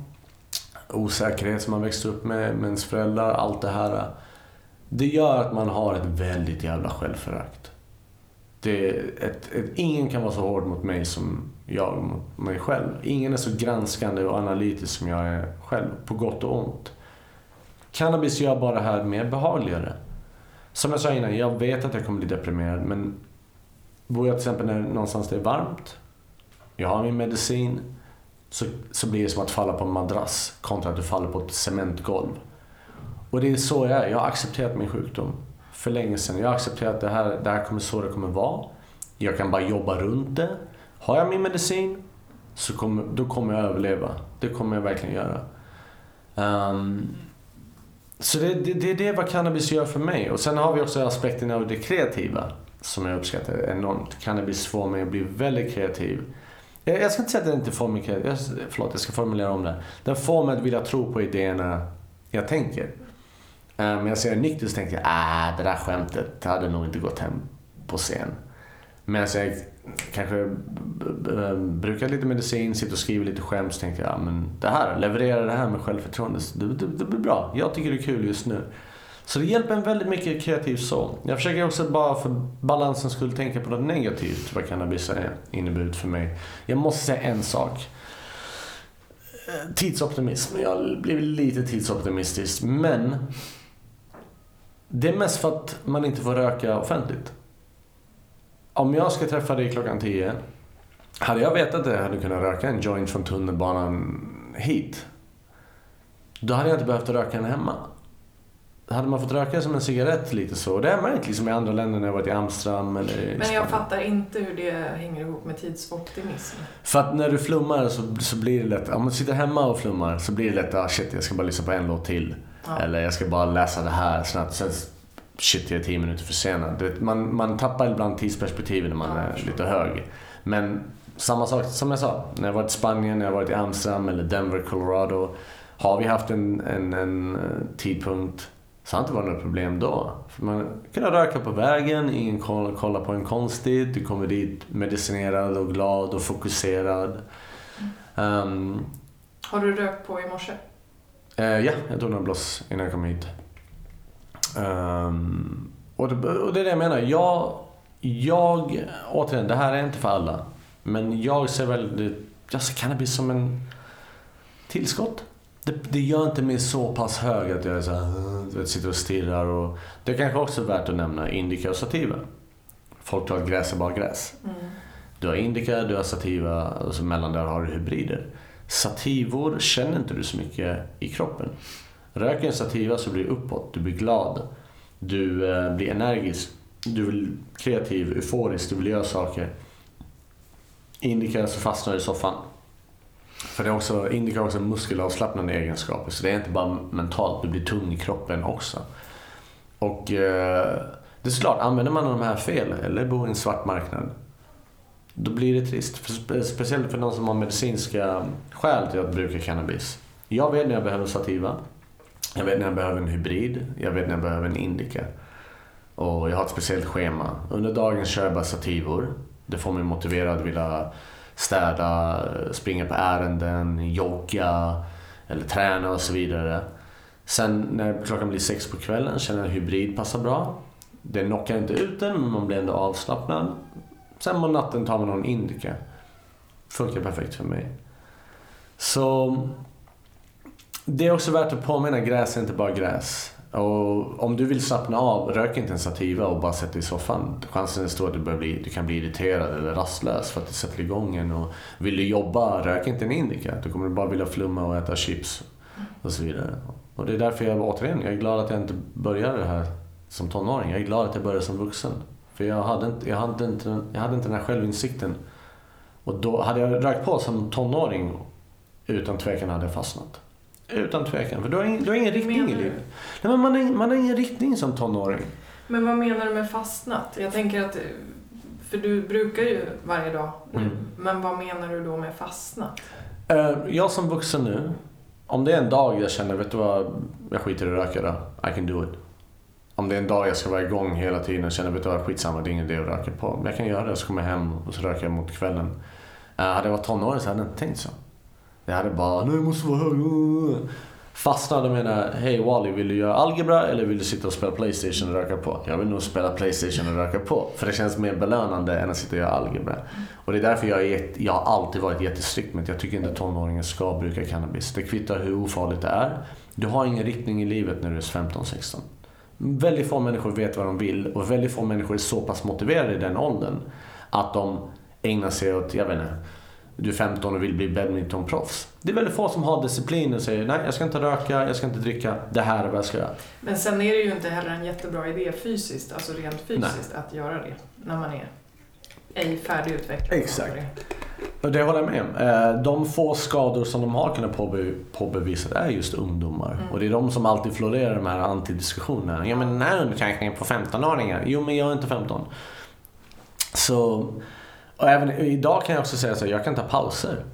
Osäkerhet som man växte upp med, med ens föräldrar, allt det här. Det gör att man har ett väldigt jävla självförakt. Det ett, ett, ingen kan vara så hård mot mig som jag mot mig själv. Ingen är så granskande och analytisk som jag är själv, på gott och ont. Cannabis gör bara det här mer behagligare. Som jag sa innan, jag vet att jag kommer bli deprimerad men bor jag till exempel någonstans där det är varmt jag har min medicin, så, så blir det som att falla på en madrass kontra att du faller på ett cementgolv. Och det är så jag är. Jag har accepterat min sjukdom för länge sedan. Jag har accepterat att det här, det här kommer så det kommer vara. Jag kan bara jobba runt det. Har jag min medicin, så kommer, då kommer jag överleva. Det kommer jag verkligen göra. Um, så det, det, det, det vad cannabis gör för mig. Och sen har vi också aspekten av det kreativa som jag uppskattar enormt. Cannabis får mig att bli väldigt kreativ. Jag, jag ska inte säga att den inte får mig jag, Förlåt, jag ska formulera om det. Den får mig att vilja tro på idéerna jag tänker. Eh, men jag ser nykter så tänker jag, ah, det där skämtet hade nog inte gått hem på scen. Men jag kanske eh, brukar lite medicin, sitter och skriver lite skämt så tänker jag, men det här, leverera det här med självförtroende, det, det, det blir bra. Jag tycker det är kul just nu. Så det hjälper en väldigt mycket kreativ så. Jag försöker också bara för balansens skull tänka på något negativt vad cannabis har inneburit för mig. Jag måste säga en sak. Eh, tidsoptimism. Jag har blivit lite tidsoptimistisk. Men det är mest för att man inte får röka offentligt. Om jag ska träffa dig klockan 10. Hade jag vetat att jag kunnat röka en joint från tunnelbanan hit. Då hade jag inte behövt röka den hemma hade man fått röka som en cigarett lite så. Det har man inte liksom i andra länder när jag varit i Amsterdam eller Men jag fattar inte hur det hänger ihop med tidsoptimism. För att när du flummar så, så blir det lätt, om du sitter hemma och flummar så blir det lätt, ah shit jag ska bara lyssna på en låt till. Ja. Eller jag ska bara läsa det här snabbt. Sen, shit jag är tio minuter försenad. Man, man tappar ibland tidsperspektivet när man ja, är lite hög. Men samma sak som jag sa, när jag varit i Spanien, när jag varit i Amsterdam eller Denver, Colorado. Har vi haft en, en, en eh, tidpunkt Så det har inte varit något problem då. För man kan röka på vägen, ingen kollar på en konstigt. Du kommer dit medicinerad och glad och fokuserad. Um, har du rökt på i morse? Uh, ja, jag tog några bloss innan jag kom hit. Um, och, det, och det är det jag menar. Jag, jag, återigen, det här är inte för alla. Men jag ser väldigt, jag ser cannabis som en tillskott. Det, det gör inte mig så pass hög att jag så här, vet, sitter och stirrar. Och, det är kanske också är värt att nämna indica och sativa. Folk tror att gräs är bara gräs. Mm. Du har indica, du har sativa och så mellan där har du hybrider. Sativor känner inte du så mycket i kroppen. Röker en sativa så blir du uppåt, du blir glad. Du eh, blir energisk, du blir kreativ, euforisk, du vill göra saker. Indica så fastnar du i soffan. För det är också, indica har också muskelavslappnande egenskaper så det är inte bara mentalt, du blir tung i kroppen också. Och eh, det är klart, använder man de här fel eller bor i en svart marknad då blir det trist. För, speciellt för någon som har medicinska skäl till att bruka cannabis. Jag vet när jag behöver sativa. Jag vet när jag behöver en hybrid. Jag vet när jag behöver en indica. Och jag har ett speciellt schema. Under dagen kör jag bara sativor. Det får mig motiverad att vilja städa, springa på ärenden, jogga eller träna och så vidare. Sen när klockan blir sex på kvällen känner jag att hybrid passar bra. Det knockar inte ut den men man blir ändå avslappnad. Sen på natten tar man någon indica. Funkar perfekt för mig. Så det är också värt att påminna, gräs är inte bara gräs. Och om du vill slappna av, rök inte en sativa och bara sätt dig i soffan. Chansen är stor att du, bli, du kan bli irriterad eller rastlös för att det sätter igång en. Och vill du jobba, rök inte en indica. Då kommer du bara vilja flumma och äta chips och så vidare. Och det är därför jag återigen, jag är glad att jag inte började det här som tonåring. Jag är glad att jag började som vuxen. För jag hade inte, jag hade inte, jag hade inte den här självinsikten. Och då hade jag rökt på som tonåring, utan tvekan hade jag fastnat. Utan tvekan, för du har ingen, du har ingen riktning i livet. Nej, men man, har, man har ingen riktning som tonåring. Men vad menar du med fastnat? Jag tänker att, för du brukar ju varje dag Mm. Men vad menar du då med fastnat? Uh, jag som vuxen nu, om det är en dag jag känner, vet du vad, jag skiter i att röka då. I can do it. Om det är en dag jag ska vara igång hela tiden och känner, vet du vad, skitsamma, det är ingen idé att röka på. Jag kan göra det, så kommer jag hem och så röker jag mot kvällen. Uh, hade jag varit tonåring så hade jag inte tänkt så. Jag hade bara, nej jag måste vara hög. Fastnade med menade, hej Wally, vill du göra algebra eller vill du sitta och spela Playstation och röka på? Jag vill nog spela Playstation och röka på. För det känns mer belönande än att sitta och göra algebra. Och det är därför jag, är, jag har alltid varit jättestrikt med att jag tycker inte tonåringar ska bruka cannabis. Det kvittar hur ofarligt det är. Du har ingen riktning i livet när du är 15-16. Väldigt få människor vet vad de vill och väldigt få människor är så pass motiverade i den åldern att de ägnar sig åt, jag vet inte, du är 15 och vill bli badmintonproffs. Det är väldigt få som har disciplin och säger nej, jag ska inte röka, jag ska inte dricka, det här är vad jag ska göra. Men sen är det ju inte heller en jättebra idé fysiskt, alltså rent fysiskt, nej. att göra det när man är ej färdigutvecklad. Exakt. Och det håller jag med om. Eh, de få skador som de har kunnat påbe påbevisa är just ungdomar. Mm. Och det är de som alltid florerar de här antidiskussionerna. Ja men den här undersökningen på 15-åringar. Jo men jag är inte 15. Så och även idag kan jag också säga så jag kan ta pauser.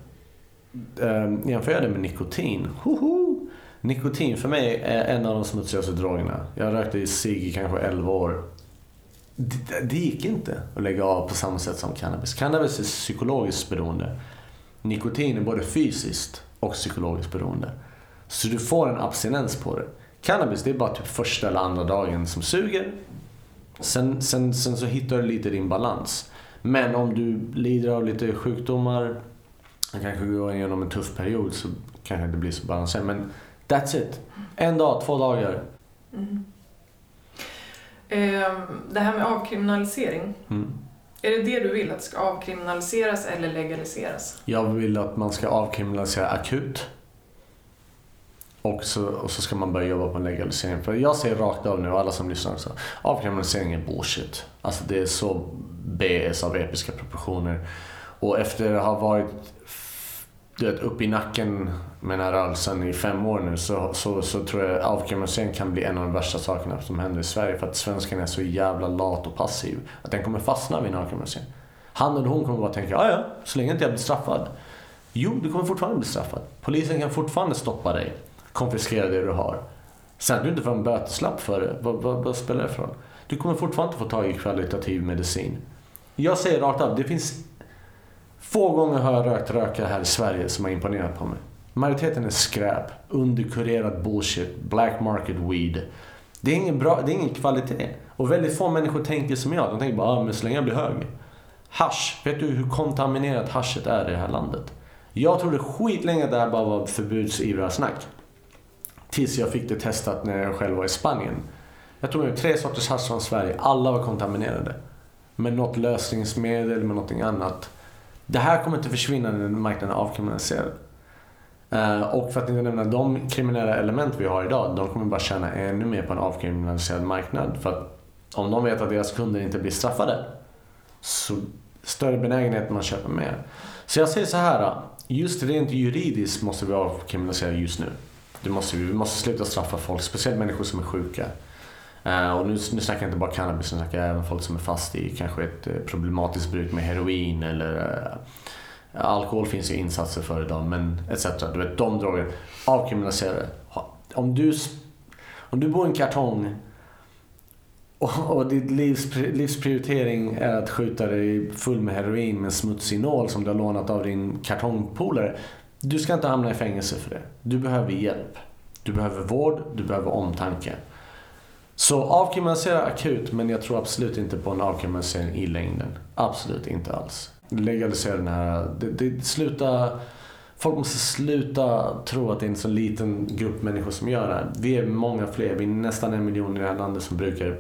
Um, jämför jag det med nikotin. Hoho! Nikotin för mig är en av de smutsigaste drogerna. Jag rökte i cigg i kanske 11 år. Det, det, gick inte att lägga av på samma sätt som cannabis. Cannabis är psykologiskt beroende. Nikotin är både fysiskt och psykologiskt beroende. Så du får en abstinens på det. Cannabis det är bara typ första eller andra dagen som suger. Sen, sen, sen så hittar du lite din balans. Men om du lider av lite sjukdomar, kanske går igenom en tuff period så kanske det inte blir så balanserat. Men that's it. En dag, två dagar. Mm. Eh, det här med avkriminalisering. Mm. Är det det du vill, att det ska avkriminaliseras eller legaliseras? Jag vill att man ska avkriminalisera akut. Och så, och så ska man börja jobba på en legalisering. För jag säger rakt av nu, alla som lyssnar också, avkriminalisering är bullshit. Alltså det är så BS av episka proportioner. Och efter att ha varit du vet, upp i nacken med den här rörelsen i fem år nu så, så, så tror jag avkriminalisering kan bli en av de värsta sakerna som händer i Sverige. För att svensken är så jävla lat och passiv. Att den kommer fastna vid en avkriminalisering. Han eller hon kommer bara tänka, ja ja, så länge inte jag blir straffad. Jo, du kommer fortfarande bli straffad. Polisen kan fortfarande stoppa dig, konfiskera det du har. Sen att du inte får en böteslapp för det, vad, vad, vad spelar det för roll? Du kommer fortfarande inte få tag i kvalitativ medicin. Jag säger rakt av, det finns få gånger har jag rökt röka här i Sverige som har imponerat på mig. Majoriteten är skräp, underkurerad bullshit, black market weed. Det är ingen, bra, det är ingen kvalitet. Och väldigt få människor tänker som jag. De tänker bara, ah, men så länge jag blir hög. Hasch, vet du hur kontaminerat haschet är i det här landet? Jag trodde skitlänge att det här bara var förbudsivrarsnack. Tills jag fick det testat när jag själv var i Spanien. Jag tog med tre sorters hasch från Sverige. Alla var kontaminerade. Med något lösningsmedel, med någonting annat. Det här kommer inte försvinna när marknaden är avkriminaliserad. Eh, och för att inte nämna de kriminella element vi har idag, de kommer bara tjäna ännu mer på en avkriminaliserad marknad. För att om de vet att deras kunder inte blir straffade, så större benägenhet man köper mer. Så jag säger så här, just rent juridiskt måste vi avkriminalisera just nu. Det måste vi. Vi måste sluta straffa folk, speciellt människor som är sjuka. Eh, och nu, nu snackar jag inte bara cannabis, nu snackar jag även folk som är fast i kanske ett eh, problematiskt bruk med heroin eller eh, alkohol finns ju insatser för idag, men etc. Du vet, de drogerna. Avkriminalisera det. Om du, om du bor i en kartong (laughs) och, och ditt livs, livsprioritering är att skjuta dig full med heroin med en smutsig nål som du har lånat av din kartongpolare. Du ska inte hamna i fängelse för det. Du behöver hjälp. Du behöver vård, du behöver omtanke. Så avkriminalisera akut, men jag tror absolut inte på en avkriminalisering i längden. Absolut inte alls. Legalisera den här... Det, det, sluta, folk måste sluta tro att det är en så liten grupp människor som gör det här. Vi är många fler. Vi är nästan en miljon i det här landet som brukar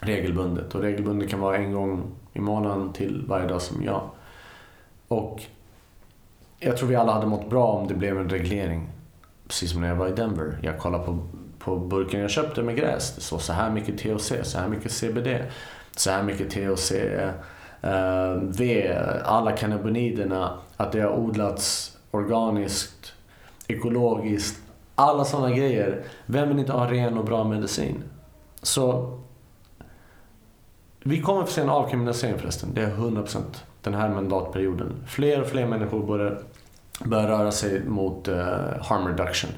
regelbundet. Och regelbundet kan vara en gång i månaden till varje dag som jag. Och jag tror vi alla hade mått bra om det blev en reglering. Precis som när jag var i Denver. Jag kollade på, på burken jag köpte med gräs. Det står så här mycket THC, så här mycket CBD, så här mycket THC eh, V, alla cannabinoiderna, att det har odlats organiskt, ekologiskt, alla sådana grejer. Vem vill inte ha ren och bra medicin? Så vi kommer få se en avkriminalisering förresten, det är 100% den här mandatperioden. Fler och fler människor börjar, börjar röra sig mot uh, harm reduction.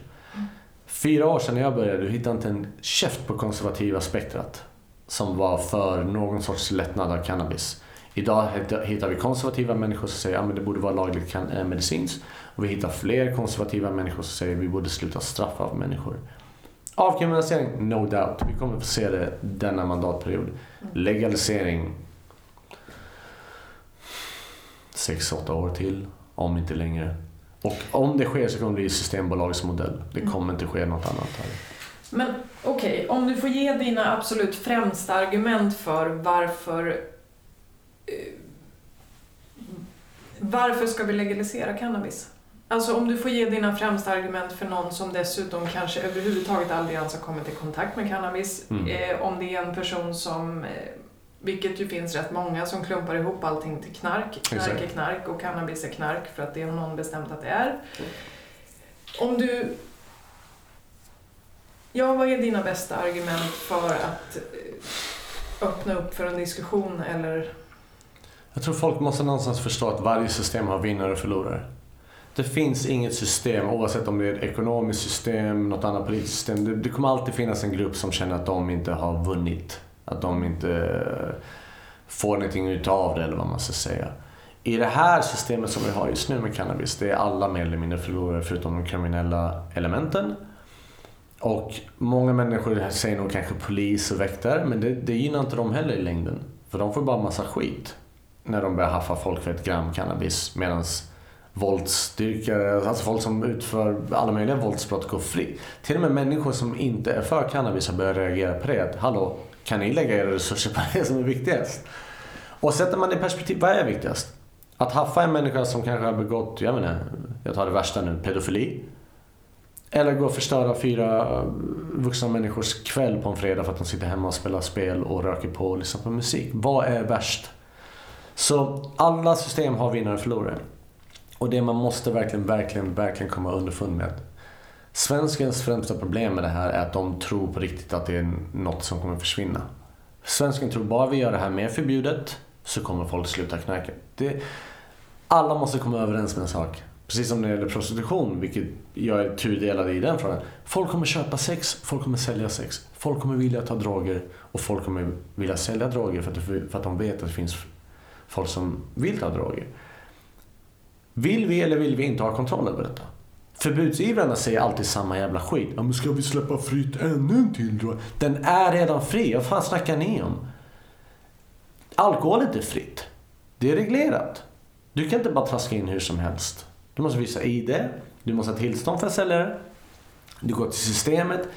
Fyra år sedan när jag började, du hittade inte en käft på konservativa spektrat som var för någon sorts lättnad av cannabis. Idag hittar vi konservativa människor som säger att ja, det borde vara lagligt eh, medicinskt. Och vi hittar fler konservativa människor som säger att vi borde sluta straffa av människor. Avkriminalisering, no doubt. Vi kommer få se det denna mandatperiod. Legalisering, 6-8 år till, om inte längre. Och om det sker så kommer det bli Systembolagsmodell. Det mm. kommer inte ske något annat. Här. Men okej, okay, om du får ge dina absolut främsta argument för varför Eh, varför ska vi legalisera cannabis? Alltså om du får ge dina främsta argument för någon som dessutom kanske överhuvudtaget aldrig ens har kommit i kontakt med cannabis. Mm. Eh, om det är en person som, eh, vilket ju finns rätt många som klumpar ihop allting till knark. Knark är knark och cannabis är knark för att det har någon bestämt att det är. Om du... Ja, vad är dina bästa argument för att eh, öppna upp för en diskussion eller jag tror folk måste någonstans förstå att varje system har vinnare och förlorare. Det finns inget system, oavsett om det är ett ekonomiskt system, något annat politiskt system. Det, det kommer alltid finnas en grupp som känner att de inte har vunnit. Att de inte får någonting utav det, eller vad man ska säga. I det här systemet som vi har just nu med cannabis, det är alla mer eller mindre förlorare förutom de kriminella elementen. Och många människor säger nog kanske polis och väktare, men det, det gynnar inte dem heller i längden. För de får bara massa skit när de börjar haffa folk för ett gram cannabis medan våldsdyrkare, alltså folk som utför alla möjliga våldsbrott går fri. Till och med människor som inte är för cannabis har börjat reagera på det. Hallå, kan ni lägga era resurser på det som är viktigast? Och sätter man det i perspektiv, vad är viktigast? Att haffa en människa som kanske har begått, jag menar, jag tar det värsta nu, pedofili. Eller gå och förstöra fyra vuxna människors kväll på en fredag för att de sitter hemma och spelar spel och röker på och lyssnar på musik. Vad är värst? Så alla system har vinnare och förlorare. Och det man måste verkligen, verkligen, verkligen komma underfund med. Svenskens främsta problem med det här är att de tror på riktigt att det är något som kommer försvinna. Svensken tror bara vi gör det här mer förbjudet så kommer folk sluta knarka. Det, alla måste komma överens med en sak. Precis som när det gäller prostitution, vilket jag är tudelad i den frågan. Folk kommer köpa sex, folk kommer sälja sex. Folk kommer vilja ta droger och folk kommer vilja sälja droger för att, för att de vet att det finns folk som vill ta droger. Vill vi eller vill vi inte ha kontroll över detta? Förbudsivrarna säger alltid samma jävla skit. Ja, men ska vi släppa fritt ännu en till då? Den är redan fri. Vad fan snackar ni om? Alkohol är inte fritt. Det är reglerat. Du kan inte bara traska in hur som helst. Du måste visa ID. Du måste ha tillstånd för att sälja det. Du går till systemet.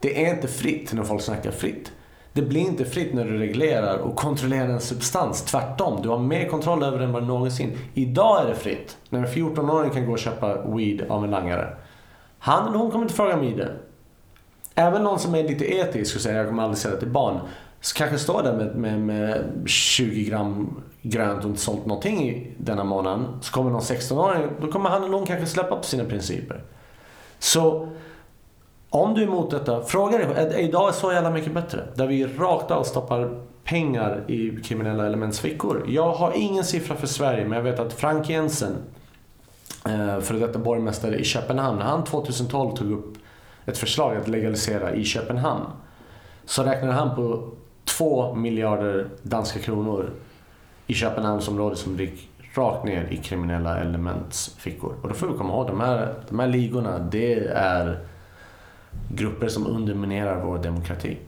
Det är inte fritt när folk snackar fritt. Det blir inte fritt när du reglerar och kontrollerar en substans. Tvärtom, du har mer kontroll över den än någonsin. Idag är det fritt. När en 14-åring kan gå och köpa weed av en langare. Han eller hon kommer inte fråga om ID. Även någon som är lite etisk och säger jag kommer aldrig sälja till barn. Så kanske står där med, med, med 20 gram grönt och inte sålt någonting i denna månaden. Så kommer någon 16-åring, då kommer han eller hon kanske släppa på sina principer. Så om du är emot detta, fråga dig. Är idag är så jävla mycket bättre? Där vi rakt av stoppar pengar i kriminella elements fickor. Jag har ingen siffra för Sverige, men jag vet att Frank Jensen, eh, före detta borgmästare i Köpenhamn, han 2012 tog upp ett förslag att legalisera i Köpenhamn. Så räknade han på 2 miljarder danska kronor i Köpenhamnsområdet som gick rakt ner i kriminella elements fickor. Och då får vi komma ihåg, de här, de här ligorna, det är grupper som underminerar vår demokrati.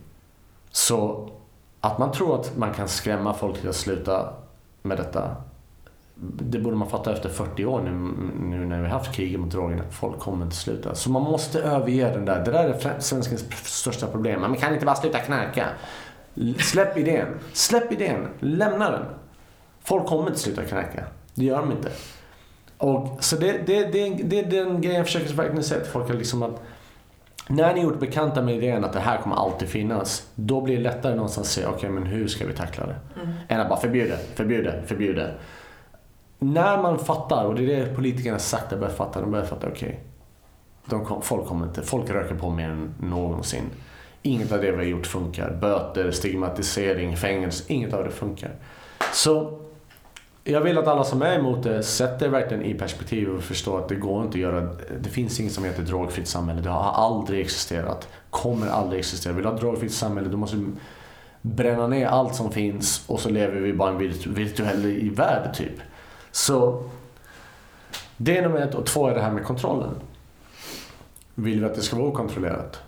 Så att man tror att man kan skrämma folk till att sluta med detta, det borde man fatta efter 40 år nu, nu när vi har haft kriget mot drogerna. Folk kommer inte sluta. Så man måste överge den där. Det där är svenskens största problem. Man kan inte bara sluta knarka. Släpp idén. Släpp idén. Lämna den. Folk kommer inte sluta knarka. Det gör de inte. Och, så det, det, det, det är den grejen jag försöker verkligen säga till folk. Liksom att när ni gjort bekanta med idén att det här kommer alltid finnas, då blir det lättare någonstans att säga, okej okay, men hur ska vi tackla det? Mm. Än att bara förbjuda, förbjuda, förbjuda. När man fattar, och det är det politikerna sakta börjar fatta, de börjar fatta, okej. Okay, folk kommer inte, folk röker på mer än någonsin. Inget av det vi har gjort funkar. Böter, stigmatisering, fängelse, inget av det funkar. Så jag vill att alla som är emot det sätter verkligen i perspektiv och förstår att det går inte att göra. Det finns inget som heter drogfritt samhälle. Det har aldrig existerat. Kommer aldrig existera. Vill du ha ett drogfritt samhälle då måste du bränna ner allt som finns och så lever vi bara i en virtuell värld typ. Så det är nummer ett. Och två är det här med kontrollen. Vill vi att det ska vara okontrollerat?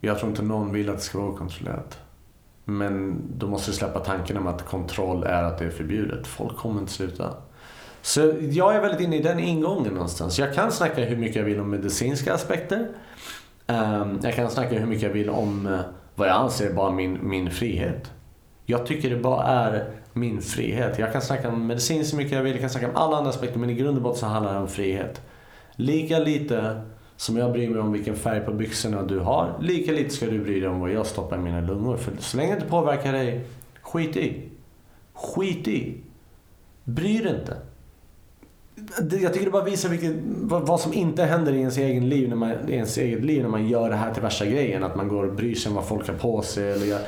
Jag tror inte någon vill att det ska vara okontrollerat. Men då måste du släppa tanken om att kontroll är att det är förbjudet. Folk kommer inte sluta. Så jag är väldigt inne i den ingången någonstans. Jag kan snacka hur mycket jag vill om medicinska aspekter. Ehm, jag kan snacka hur mycket jag vill om eh, vad jag anser bara min, min frihet. Jag tycker det bara är min frihet. Jag kan snacka om medicin så mycket jag vill, jag kan snacka om alla andra aspekter men i grund och botten så handlar det om frihet. Lika lite som jag bryr mig om vilken färg på byxorna du har, lika lite ska du bry dig om vad jag stoppar i mina lungor. För så länge det inte påverkar dig, skit i. Skit i. Bry dig inte. Jag tycker det bara visar vilket, vad som inte händer i ens, egen liv när man, i ens eget liv när man gör det här till värsta grejen. Att man går och bryr sig om vad folk har på sig. Eller gör.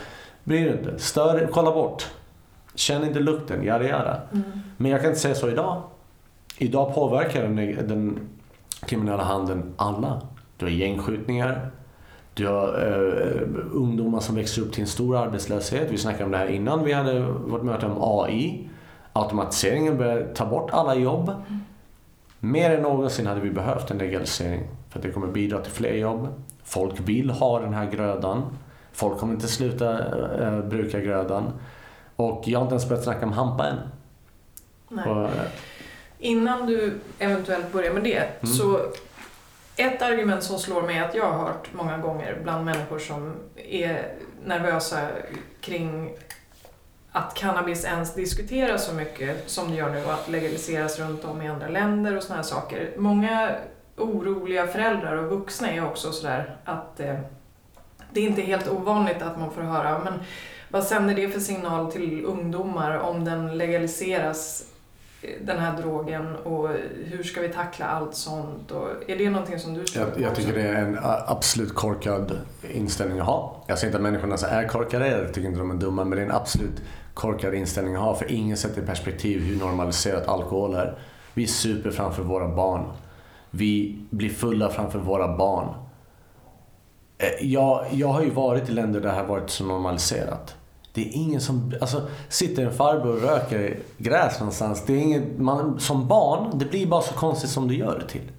Bry dig inte. Stör, kolla bort. Känn inte lukten, yada yada. Mm. Men jag kan inte säga så idag. Idag påverkar den, den kriminella handeln alla. Du har gängskjutningar, du har uh, ungdomar som växer upp till en stor arbetslöshet. Vi snackade om det här innan vi hade vårt möte om AI. Automatiseringen börjar ta bort alla jobb. Mer än någonsin hade vi behövt en legalisering. För att det kommer bidra till fler jobb. Folk vill ha den här grödan. Folk kommer inte sluta uh, bruka grödan. Och jag har inte ens börjat snacka om hampa än. Innan du eventuellt börjar med det, mm. så ett argument som slår mig att jag har hört många gånger bland människor som är nervösa kring att cannabis ens diskuteras så mycket som det gör nu och att legaliseras runt om i andra länder och sådana här saker. Många oroliga föräldrar och vuxna är också sådär att eh, det är inte helt ovanligt att man får höra men vad sänder det för signal till ungdomar om den legaliseras den här drogen och hur ska vi tackla allt sånt? Och är det någonting som du jag, jag tycker det är en absolut korkad inställning att ha. Jag säger inte att människorna är korkade, jag tycker inte de är dumma, men det är en absolut korkad inställning att ha. För ingen sätter i perspektiv hur normaliserat alkohol är. Vi super framför våra barn. Vi blir fulla framför våra barn. Eh, Jag, jag har ju varit i länder där det här varit så normaliserat. Det är ingen som, alltså sitter en farbror och röker gräs någonstans. Det är ingen, man, som barn, det blir bara så konstigt som du gör det till.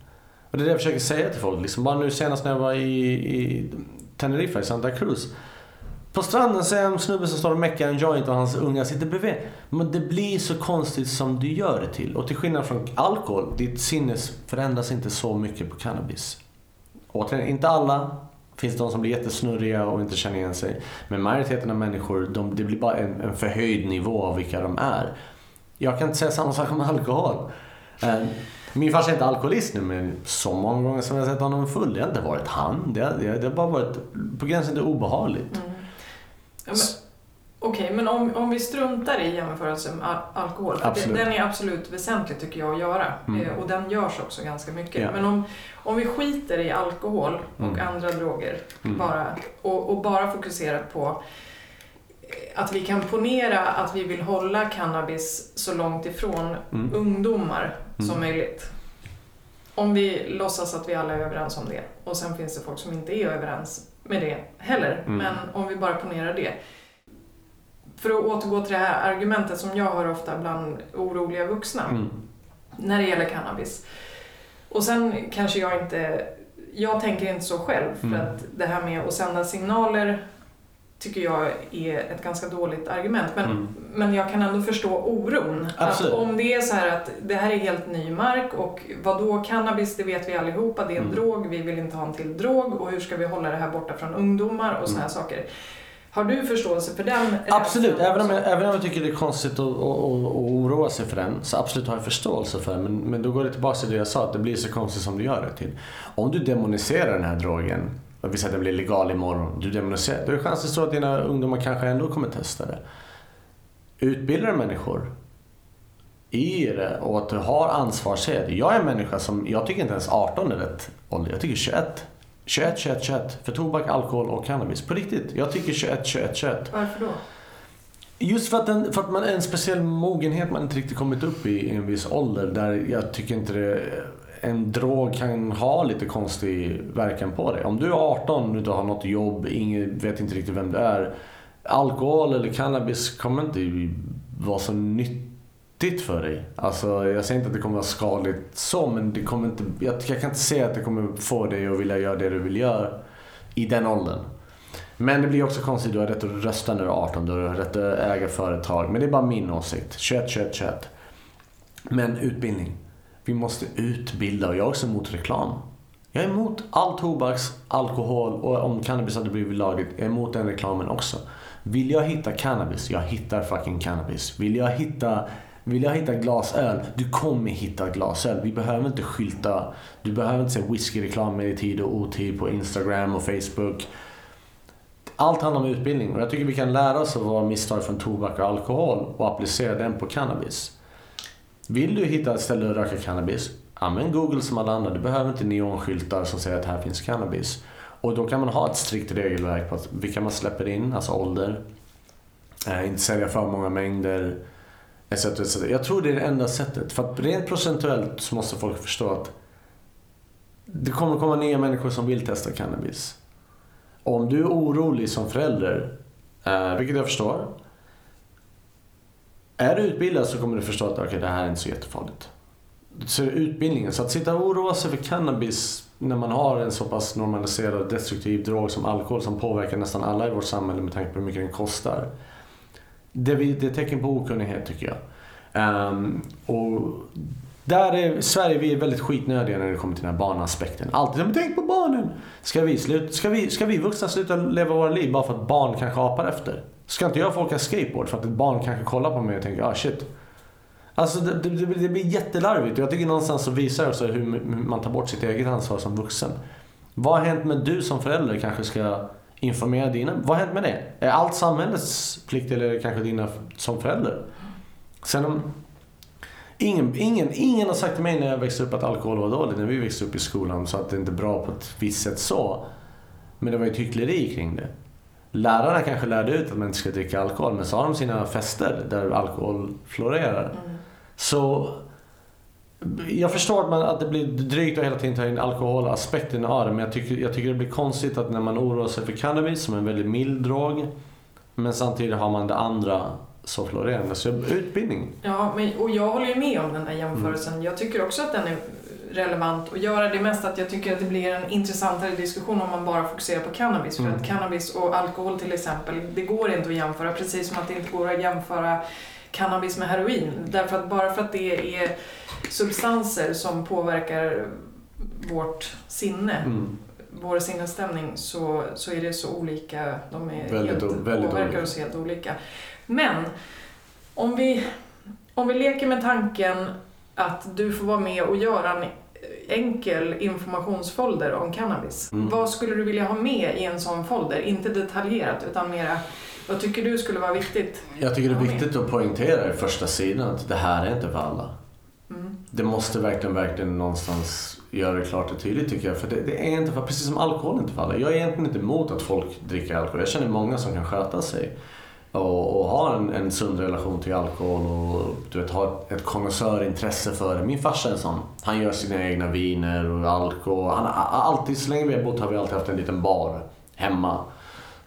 Och det är det jag försöker säga till folk. Liksom, bara nu senast när jag var i, i Teneriffa, i Santa Cruz. På stranden ser jag en snubbe som står och meckar en joint och hans unga sitter bredvid. Men det blir så konstigt som du gör det till. Och till skillnad från alkohol, ditt sinne förändras inte så mycket på cannabis. Återigen, inte alla. Finns det de som blir jättesnurriga och inte känner igen sig. Men majoriteten av människor, de, det blir bara en, en förhöjd nivå av vilka de är. Jag kan inte säga samma sak om alkohol. Eh, Min farsa är inte alkoholist nu men så många gånger som jag har sett honom full, det har inte varit han. Det har, det har bara varit på gränsen till obehagligt. Ja, Okej, men om, om vi struntar i jämförelse med al- alkohol. Absolut. Den är absolut väsentlig tycker jag att göra. Mm. Eh, och den görs också ganska mycket. Ja. Men om, om vi skiter i alkohol och Mm. andra droger Mm. bara, och, och bara fokuserar på eh, att vi kan ponera att vi vill hålla cannabis så långt ifrån Mm. ungdomar som Mm. möjligt. Om vi låtsas att vi alla är överens om det. Och sen finns det folk som inte är överens med det heller. Mm. Men om vi bara ponerar det. För att återgå till det här argumentet som jag hör ofta bland oroliga vuxna Mm. när det gäller cannabis. Och sen kanske jag inte, jag tänker inte så själv för Mm. att det här med att sända signaler tycker jag är ett ganska dåligt argument. Men, Mm. men jag kan ändå förstå oron. Absolut. Att om det är så här att det här är helt ny mark och vad då cannabis, det vet vi allihopa, det är en Mm. drog, vi vill inte ha en till drog och hur ska vi hålla det här borta från ungdomar och såna här saker. Har du förståelse för den. Absolut, även om, jag, även om jag tycker det är konstigt att, att, att, oroa sig för den så absolut har jag förståelse för den. Men, men då går det tillbaka till det jag sa, att det blir så konstigt som du gör det till. Om du demoniserar den här drogen, och vi säger att den blir legal imorgon, du demoniserar, då är chansen stor att dina ungdomar kanske ändå kommer testa det. Utbildar människor i det och att du har ansvarssed. Jag är en människa som, jag tycker inte ens 18 är rätt ålder, jag tycker 21. 21, 21, 21. För tobak, alkohol och cannabis. På riktigt. Jag tycker 21, 21, 21. Varför då? Just för att, den, för att man är en speciell mogenhet man inte riktigt kommit upp i i en viss ålder. Där jag tycker inte det, en drog kan ha lite konstig verkan på dig. Om du är 18 och inte har något jobb, ingen vet inte riktigt vem du är. Alkohol eller cannabis kommer inte vara så nyttigt för dig. Alltså, jag säger inte att det kommer vara skadligt så, men det kommer inte, jag, jag kan inte säga att det kommer få dig att vilja göra det du vill göra i den åldern. Men det blir också konstigt, du har rätt att rösta när du är 18, du har rätt att äga företag. Men det är bara min åsikt. 21, 21, 21. Men utbildning. Vi måste utbilda och jag är också emot reklam. Jag är emot all tobaks, alkohol och om cannabis hade blivit lagligt, jag är emot den reklamen också. Vill jag hitta cannabis, jag hittar fucking cannabis. Vill jag hitta, vill jag hitta glasöl, du kommer hitta glasöl. Vi behöver inte skylta, du behöver inte se whiskyreklam med i tid och otid på Instagram och Facebook. Allt handlar om utbildning och jag tycker vi kan lära oss av våra misstag från tobak och alkohol och applicera den på cannabis. Vill du hitta ett ställe att röka cannabis, använd Google som alla andra. Du behöver inte neonskyltar som säger att här finns cannabis. Och då kan man ha ett strikt regelverk på vilka man släpper in, alltså ålder. Äh, inte sälja för många mängder. Etc, etc. Jag tror det är det enda sättet. För att rent procentuellt så måste folk förstå att det kommer komma nya människor som vill testa cannabis. Och om du är orolig som förälder, eh, vilket jag förstår. Är du utbildad så kommer du förstå att okay, det här är inte så jättefarligt. Så är det utbildningen. Så att sitta och oroa sig för cannabis när man har en så pass normaliserad destruktiv drog som alkohol som påverkar nästan alla i vårt samhälle med tanke på hur mycket den kostar. Det, det är tecken på okunnighet tycker jag. Um, och där är Sverige vi är väldigt skitnödiga när det kommer till den här barnaspekten. Alltid men tänk på barnen. Ska vi, slut, ska, vi, ska vi vuxna sluta leva våra liv bara för att barn kanske apar efter? Ska inte jag få åka skateboard för att ett barn kanske kollar på mig och tänker ah shit. Alltså det, det, det blir jättelarvigt och jag tycker någonstans så visar det också hur hur man tar bort sitt eget ansvar som vuxen. Vad har hänt med du som förälder kanske ska informera dina? Vad hänt med det? Är allt samhällets plikt eller är det kanske dina som förälder? Sen om, ingen, ingen, ingen har sagt till mig när jag växte upp att alkohol var dåligt när vi växte upp i skolan så att det inte är bra på ett visst sätt så. Men det var ett hyckleri kring det. Lärarna kanske lärde ut att man inte ska dricka alkohol men så har de sina fester där alkohol florerar. Mm. Så Jag förstår att, man, att det blir drygt att hela tiden ta in alkoholaspekten av det, men jag tycker, jag tycker det blir konstigt att när man oroar sig för cannabis som en väldigt mild drog, men samtidigt har man det andra så florerande. Så utbildning. Ja, men, och jag håller ju med om den här jämförelsen. Mm. Jag tycker också att den är relevant att göra. Det mest att jag tycker att det blir en intressantare diskussion om man bara fokuserar på cannabis. Mm. För att cannabis och alkohol till exempel, det går inte att jämföra. Precis som att det inte går att jämföra cannabis med heroin. Därför att bara för att det är substanser som påverkar vårt sinne, mm. vår sinnesstämning, så, så är det så olika. De är väldigt, helt, väldigt påverkar olika. oss helt olika. Men om vi, om vi leker med tanken att du får vara med och göra en enkel informationsfolder om cannabis. Mm. Vad skulle du vilja ha med i en sån folder? Inte detaljerat utan mera vad tycker du skulle vara viktigt? Jag tycker det är viktigt att poängtera i första sidan att det här är inte för alla. Mm. Det måste verkligen, verkligen någonstans göra det klart och tydligt tycker jag. För det, det, är inte för, precis som alkohol inte för alla. Jag är egentligen inte emot att folk dricker alkohol. Jag känner många som kan sköta sig och, och ha en, en sund relation till alkohol och du vet, ha ett, ett konnässörintresse för det. Min farsa är en sån. Han gör sina egna viner och alkohol. Han har alltid, så länge vi har bott har vi alltid haft en liten bar hemma.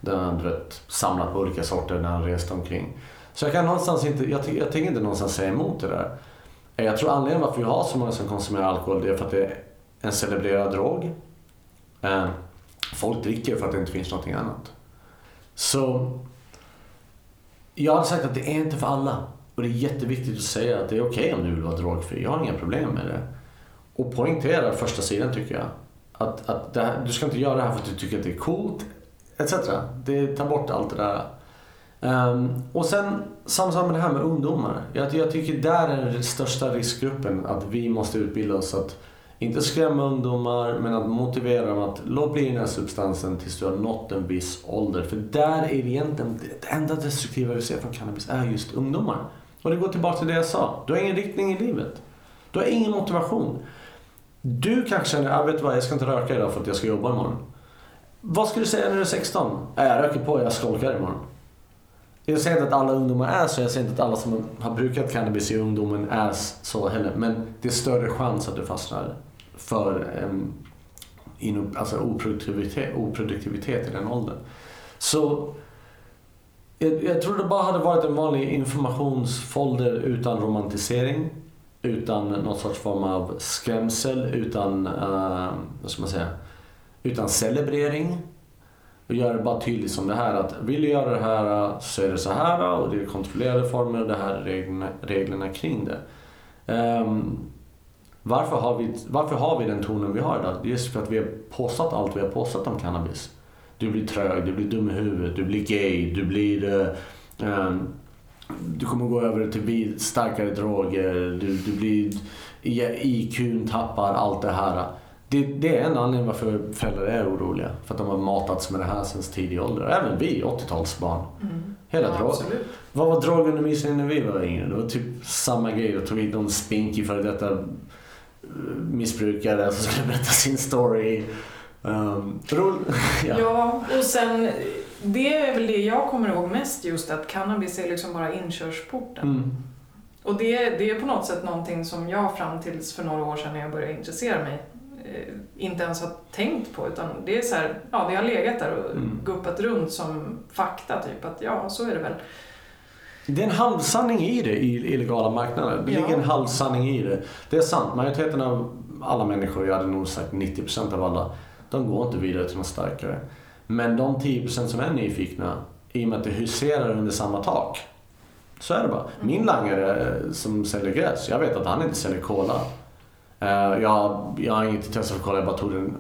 Där han vet, samlat på olika sorter när han reste omkring. Så jag kan någonstans inte, jag, jag tänker inte någonstans säga emot det där. Jag tror anledningen varför vi har så många som konsumerar alkohol det är för att det är en celebrerad drog. Eh, folk dricker för att det inte finns någonting annat. Så jag hade sagt att det är inte för alla. Och det är jätteviktigt att säga att det är okej okay om du vill vara drogfri. Jag har inga problem med det. Och poängtera första sidan tycker jag. Att, att här, du ska inte göra det här för att du tycker att det är coolt. Etc. Det tar bort allt det där. Um, och sen samma sak med det här med ungdomar. Jag, jag tycker där är den största riskgruppen att vi måste utbilda oss att inte skrämma ungdomar, men att motivera dem att låt bli den här substansen tills du har nått en viss ålder. För där är det egentligen, det enda destruktiva vi ser från cannabis är just ungdomar. Och det går tillbaka till det jag sa. Du har ingen riktning i livet. Du har ingen motivation. Du kanske känner, jag vet vad, jag ska inte röka idag för att jag ska jobba imorgon. Vad ska du säga när du är 16? Äh, jag röker på, jag skolkar imorgon. Jag säger inte att alla ungdomar är så, jag säger inte att alla som har brukat cannabis i ungdomen är så heller. Men det är större chans att du fastnar för um, in, alltså oproduktivitet, oproduktivitet i den åldern. Så jag, jag tror det bara hade varit en vanlig informationsfolder utan romantisering. Utan någon sorts form av skrämsel, utan, uh, vad ska man säga, utan celebrering. Och göra det bara tydligt som det här att vill du göra det här så är det så här och det är kontrollerade former och det här är reglerna, reglerna kring det. Um, varför har, vi, varför har vi den tonen vi har idag? Det är just för att vi har påstått allt vi har påstått om cannabis. Du blir trög, du blir dum i huvudet, du blir gay, du blir... Um, du kommer gå över till starkare droger, du, du blir... IQ tappar allt det här. Det, det är en anledning varför föräldrar är oroliga. För att de har matats med det här sedan tidig ålder. Även vi 80-talsbarn. Mm. Hela ja, drog. Vad var drogundervisningen när vi var yngre? Det var typ samma grej. De tog hit någon spinkig före detta missbrukare som skulle berätta sin story. Um, (laughs) ja. ja, och sen det är väl det jag kommer ihåg mest just att cannabis är liksom bara inkörsporten. Mm. Och det, det är på något sätt någonting som jag fram tills för några år sedan när jag började intressera mig eh, inte ens har tänkt på utan det är så här, ja det har legat där och mm. guppat runt som fakta typ att ja så är det väl. Det är en halvsanning i det i illegala marknader. Det ja. ligger en halvsanning i det. Det är sant, majoriteten av alla människor, jag hade nog sagt 90% av alla, de går inte vidare till något starkare. Men de 10% som är nyfikna, i och med att det huserar under samma tak, så är det bara. Min mm. langare eh, som säljer gräs, jag vet att han inte säljer cola. Eh, jag, jag har inget intresse för cola, jag bara tog den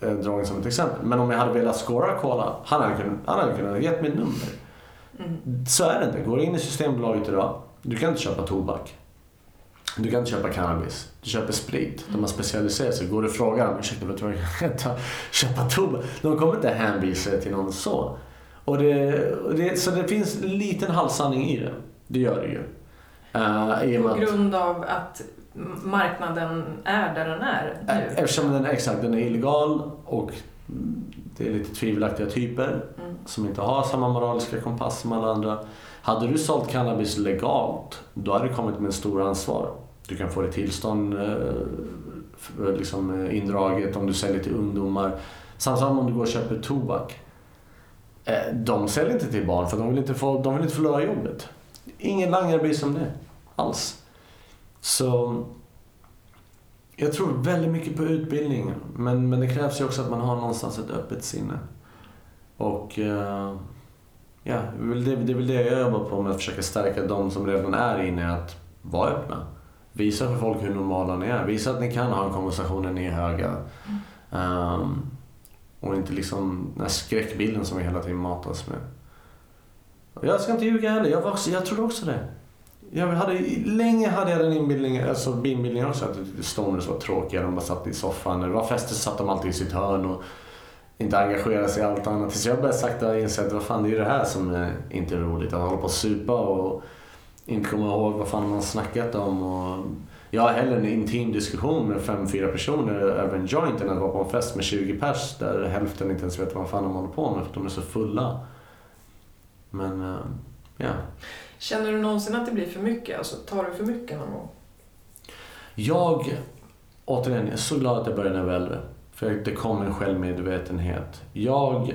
eh, drogen som ett exempel. Men om jag hade velat scora cola, han hade kunnat, han hade kunnat gett mig ett nummer. Mm. Så är det inte. Går du in i Systembolaget idag, du kan inte köpa tobak. Du kan inte köpa cannabis. Du köper sprit. De har specialiserat sig. Går du och frågar dem, ursäkta vet du vad jag kan köpa tobak? De kommer inte hänvisa dig till någon så. Och det, det, så det finns en liten halvsanning i det. Det gör det ju. Uh, På grund av att marknaden är där den är nu? Eftersom den, exakt, den är illegal och det är lite tvivelaktiga typer mm. som inte har samma moraliska kompass som alla andra. Hade du sålt cannabis legalt, då hade det kommit med en stor ansvar. Du kan få ditt tillstånd eh, liksom, eh, indraget om du säljer till ungdomar. Samma sak om du går och köper tobak. Eh, de säljer inte till barn för de vill inte, få, de vill inte förlora jobbet. Ingen langare bryr sig om det alls. Så jag tror väldigt mycket på utbildning. Men, men det krävs ju också att man har någonstans ett öppet sinne. Och uh, ja, det, är väl det jag jobbar på med att försöka stärka de som redan är inne att vara öppna. Visa för folk hur normala ni är. Visa att ni kan ha en konversation när ni är höga. Um, och inte liksom den här skräckbilden som vi hela tiden matas med. Jag ska inte ljuga heller, jag, var också, jag trodde också det. Jag hade, länge hade jag den inbildningen, alltså inbildningen också att stoners var tråkiga, de bara satt i soffan. När det var fester så satt de alltid i sitt hörn och inte engagerade sig i allt annat. Tills jag började sakta inse att vad fan, det är ju det här som är inte är roligt. Att hålla på och supa och inte komma ihåg vad fan man snackat om. Och jag har hellre en intim diskussion med fem, fyra personer över en joint än att vara på en fest med 20 pers där hälften inte ens vet vad fan de håller på med för att de är så fulla. Men, uh, ja. Känner du någonsin att det blir för mycket? Alltså, tar du för mycket någon gång? Jag, återigen, är så glad att jag började när jag var äldre. För det kom en självmedvetenhet. Jag...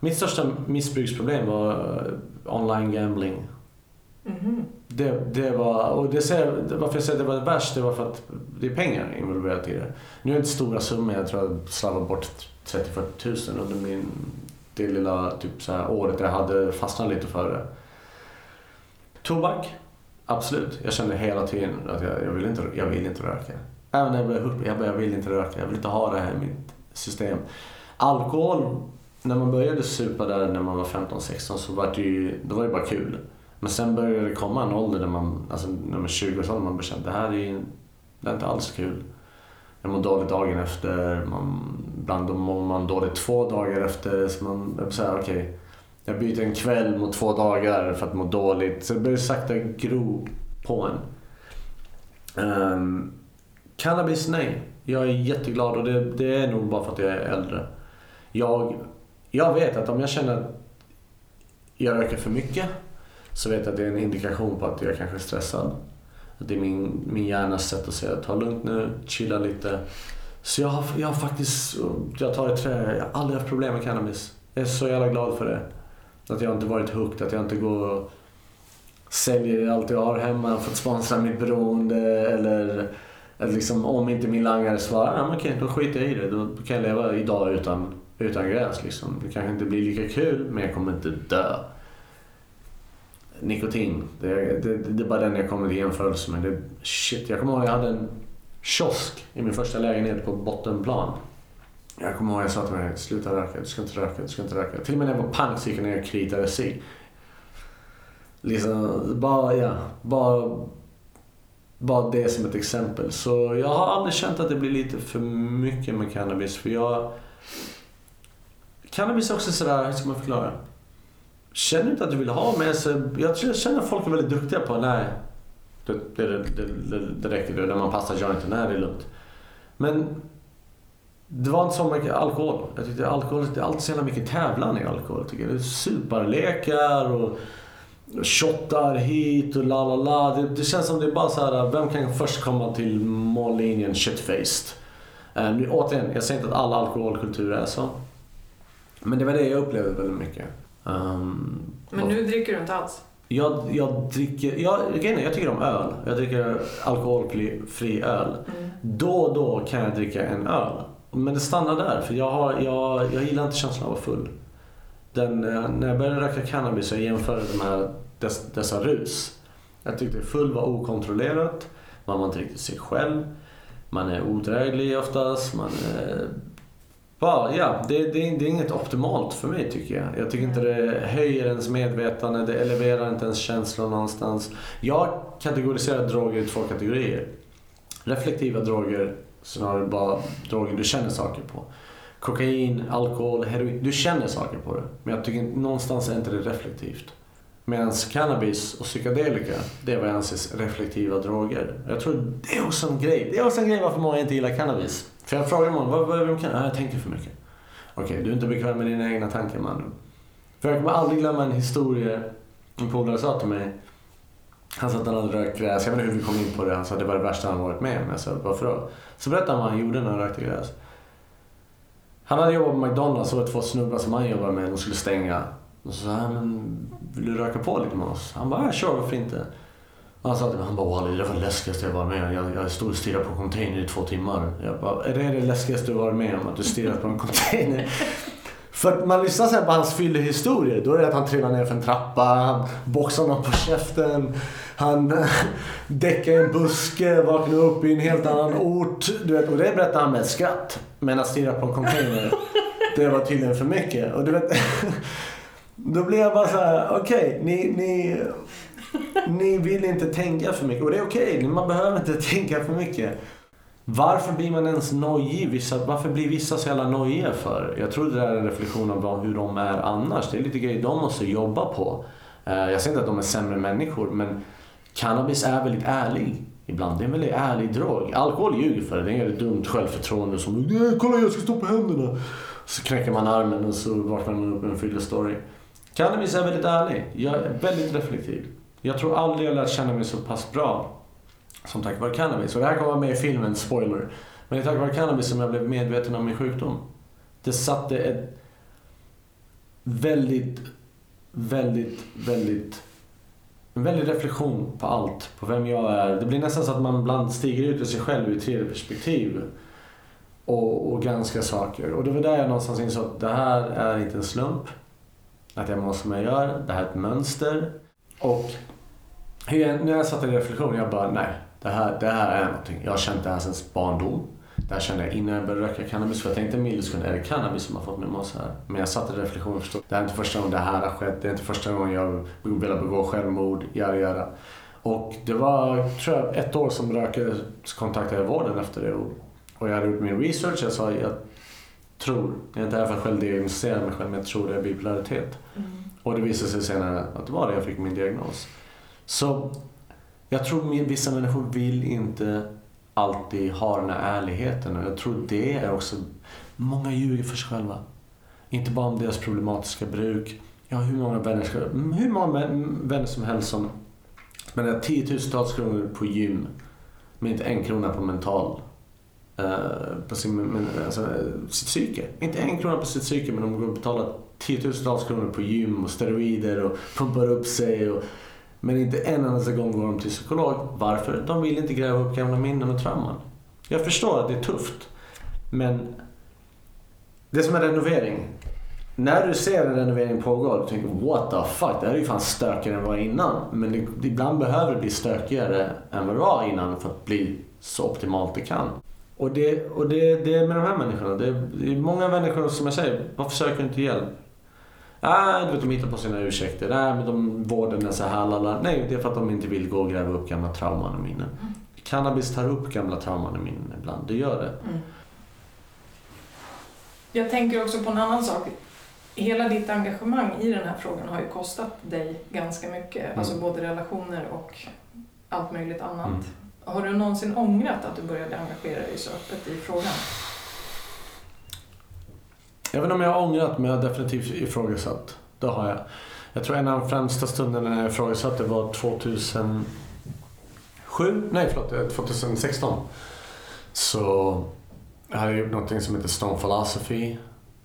Mitt största missbruksproblem var eh, online gambling. Mm-hmm. Det, det var, och det säger, varför jag säger att det var värst, det var för att det är pengar involverat i det. Nu är det inte stora summor, jag tror jag slarvade bort 30-40 tusen under min, det lilla typ så här, året jag hade fastnat lite för det. Tobak, absolut. Jag kände hela tiden att jag, jag, vill, inte, jag vill inte röka. Även när jag blev hupp, jag, jag vill inte röka, jag vill inte ha det här i mitt system. Alkohol, när man började supa där när man var 15-16 så var det ju, då var det bara kul. Men sen började det komma en ålder där man, alltså när man är 20 års ålder, man började känna det här är, det är inte alls kul. Jag mår dåligt dagen efter, man, ibland mår man dåligt två dagar efter. Så man, jag säga, okej, okay, jag byter en kväll mot två dagar för att må dåligt. Så det börjar sakta gro på en. Um, cannabis, nej. Jag är jätteglad och det, det, är nog bara för att jag är äldre. Jag, jag vet att om jag känner att jag röker för mycket så vet jag att det är en indikation på att jag kanske är stressad. Att det är min, min hjärnas sätt att säga ta lugnt nu, chilla lite. Så jag har, jag har faktiskt, jag tar ett trä, jag har aldrig haft problem med cannabis. Jag är så jävla glad för det. Att jag inte varit hooked, att jag inte går och säljer allt jag har hemma för att sponsra mitt beroende eller att liksom, om inte min langare svarar, ja, okej, då skiter jag i det. Då kan jag leva idag utan, utan gräs. Liksom. Det kanske inte blir lika kul, men jag kommer inte dö. Nikotin, det, det, det är bara den jag kommer till jämförelse med. Det, shit, jag kommer ihåg jag hade en kiosk i min första lägenhet på bottenplan. Jag kommer ihåg jag sa till mig, sluta röka, du ska inte röka, du ska inte röka. Till och med när jag var pank så gick jag ner och kritade sig. Liksom, bara, ja, bara, bara det som ett exempel. Så jag har aldrig känt att det blir lite för mycket med cannabis. För jag... Cannabis är också sådär, hur ska man förklara? Känner du inte att du vill ha med så, alltså, Jag känner att folk är väldigt duktiga på, nej, det, det, det, det, det räcker, det, när man passar jointen, nej det är lugnt. Men det var inte så mycket alkohol. Jag tyckte alkohol, det är alltid så jävla mycket tävlan i alkohol. Tycker jag. Det är superlekar och shottar hit och la la la. Det, det, känns som det är bara så här, vem kan först komma till mållinjen shitfaced? Uh, nu, återigen, jag säger inte att alla alkoholkulturer är så. Men det var det jag upplevde väldigt mycket. Um, Men nu dricker du inte alls? Jag, jag dricker, jag, jag tycker om öl. Jag dricker alkoholfri öl. Mm. Då och då kan jag dricka en öl. Men det stannar där, för jag, har, jag, jag gillar inte känslan av att vara full. Den, eh, när jag började röka cannabis och jämförde de här, dess, dessa rus. Jag tyckte full var okontrollerat, man var inte riktigt sig själv. Man är odräglig oftast, man är bara, ja, det, det, det, är inget optimalt för mig tycker jag. Jag tycker inte det höjer ens medvetande, det eleverar inte ens känslor någonstans. Jag kategoriserar droger i två kategorier. Reflektiva droger Snarare bara droger du känner saker på. Kokain, alkohol, heroin. Du känner saker på det. Men jag tycker någonstans är inte det reflektivt. Medan cannabis och psykedelika, det är vad jag anser reflektiva droger. Jag tror det är också en grej. Det är också en grej varför många inte gillar cannabis. För jag frågar många, vad, behöver är det med cannabis? Jag tänker för mycket. Okej, okay, du är inte bekväm med dina egna tankar man. För jag kommer aldrig glömma en historia en polare sa till mig. Han sa att han hade rökt gräs. Jag vet inte hur vi kom in på det. Han sa att det var det värsta han varit med om. Jag sa varför då? Så berättade han vad han gjorde när han rökte gräs. Han hade jobbat på McDonalds och var två snubbar som han jobbade med. De skulle stänga. Och så sa han, men vill du röka på lite med oss? Han bara, ja, kör varför inte? Han sa till mig, han bara Wally, det var det läskigaste jag varit med om. Jag, jag stod och stirrade på en container i två timmar. Jag bara, är det det läskigaste du varit med om? Att du stirrat på en container? För att man lyssnar sen på hans fyllehistorier. Då är det att han trillar ner för en trappa, han boxar någon på käften, han (laughs) däckar i en buske, vaknar upp i en helt annan ort. Du vet, och det berättar han med ett skratt. Men att stirra på en container, det var tydligen för mycket. Och du vet, (laughs) då blir jag bara så här: okej, okay, ni, ni, ni vill inte tänka för mycket. Och det är okej, okay, man behöver inte (laughs) tänka för mycket. Varför blir man ens nojig? Vissa, varför blir vissa så jävla nojiga för? Jag tror det där är en reflektion av hur de är annars. Det är lite grejer de måste jobba på. Eh, jag säger inte att de är sämre människor, men cannabis är väldigt ärlig. Ibland. Det är en väldigt ärlig drog. Alkohol ljuger för det. Det är ett dumt självförtroende som eh, “Kolla jag ska stå på händerna”. Så knäcker man armen och så vaknar man upp med en fyllestory. Cannabis är väldigt ärlig. Jag är väldigt reflektiv. Jag tror aldrig jag lärt känna mig så pass bra som tack vare cannabis. Och det här kommer vara med i filmen, spoiler. Men det är tack vare cannabis som jag blev medveten om min sjukdom. Det satte ett väldigt, väldigt, väldigt en väldig reflektion på allt, på vem jag är. Det blir nästan så att man ibland stiger ut ur sig själv i ett tredje perspektiv och, och granskar saker. Och det var där jag någonstans insåg att det här är inte en slump. Att jag mår som jag gör. Det här är ett mönster. Och när jag satt i reflektion, jag bara nej, det här, det här är någonting. Jag har känt det här sedan barndom. Det här kände jag innan jag började röka cannabis. För jag tänkte en millisekund, är det cannabis som har fått mig att må så här? Men jag satt i reflektion och förstod. Det här är inte första gången det här har skett. Det är inte första gången jag velat begå självmord, göra, göra. Och det var, tror jag, ett år som rökare kontaktade vården efter det. Och, jag hade gjort min research. Jag sa, jag tror, jag är inte här för att själv diagnostisera mig själv, men jag tror det är bipolaritet. Mm. Och det visade sig senare att det var det jag fick min diagnos. Så jag tror vissa människor vill inte alltid ha den här ärligheten och jag tror det är också... Många ljuger för sig själva. Inte bara om deras problematiska bruk. Jag har hur många vänner, ska, hur många vänner som helst som spenderar tiotusentals kronor på gym men inte en krona på mental uh, på sin, men, alltså, sitt psyke. Inte en krona på sitt psyke men de går och betalar tiotusentals kronor på gym och steroider och pumpar upp sig och men inte en enda gång går de till psykolog. Varför? De vill inte gräva upp gamla minnen och trauman. Jag förstår att det är tufft. Men det är som en renovering. När du ser en renovering pågå, du tänker what the fuck, det här är ju fan stökigare än vad det var innan. Men det, ibland behöver det bli stökigare än vad det var innan för att bli så optimalt det kan. Och det, och det, det är med de här människorna. Det är, det är många människor som jag säger, varför söker du inte hjälp? Ah, du vet, de hittar på sina ursäkter. Nej, men de, vården är så här, lala. Nej, det är för att de inte vill gå och gräva upp gamla trauman och minnen. Mm. Cannabis tar upp gamla trauman och minnen ibland. Det gör det. Mm. Jag tänker också på en annan sak. Hela ditt engagemang i den här frågan har ju kostat dig ganska mycket. Mm. Alltså både relationer och allt möjligt annat. Mm. Har du någonsin ångrat att du började engagera dig så öppet i frågan? Jag vet inte om jag har ångrat, men jag har definitivt ifrågasatt. Det har jag. Jag tror en av de främsta stunderna när jag ifrågasatte var 2007. Nej, förlåt. Eh, 2016. Så jag hade gjort någonting som heter Stone Philosophy.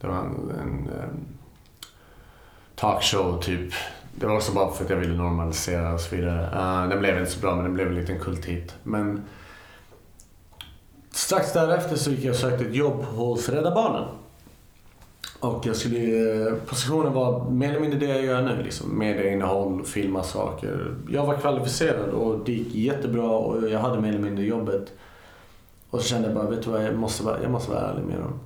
Det var en, en, ehm, talkshow typ. Det var också bara för att jag ville normalisera och så vidare. Uh, den blev inte så bra men den blev en liten kulthit. Men strax därefter så gick jag och sökte ett jobb hos Rädda Barnen. Och jag skulle, positionen var mer eller mindre det jag gör nu. Liksom. Medieinnehåll, filma saker. Jag var kvalificerad och det gick jättebra och jag hade mer eller mindre jobbet. Och så kände jag bara, vet du vad, jag måste vara, jag måste vara ärlig med dem.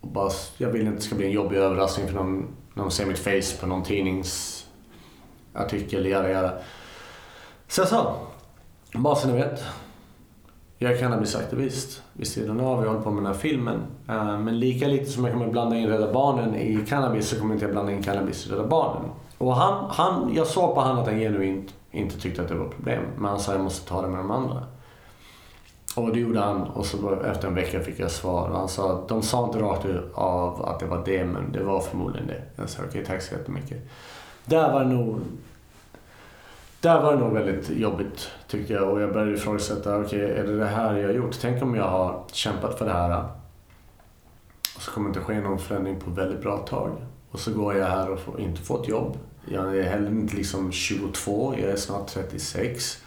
Och bara, jag vill inte att det ska bli en jobbig överraskning för någon, när de ser mitt face på någon tidningsartikel, jada jada. Så jag sa, bara så ni vet, jag är cannabisaktivist vid sidan av. Jag håller på med den här filmen. Eh, men lika lite som jag kommer blanda in Rädda Barnen i cannabis så kommer inte jag blanda in cannabis i Rädda Barnen. Och han, han, jag såg på honom att han genuint inte tyckte att det var ett problem. Men han sa att jag måste ta det med de andra. Och det gjorde han och så efter en vecka fick jag svar. Och han sa att de sa inte rakt av att det var det men det var förmodligen det. Jag sa okej okay, tack så jättemycket. Där var det nog där var det nog väldigt jobbigt tyckte jag och jag började ifrågasätta, okej okay, är det det här jag har gjort? Tänk om jag har kämpat för det här och så kommer det inte ske någon förändring på väldigt bra tag. Och så går jag här och får, inte får ett jobb. Jag är heller inte liksom 22, jag är snart 36.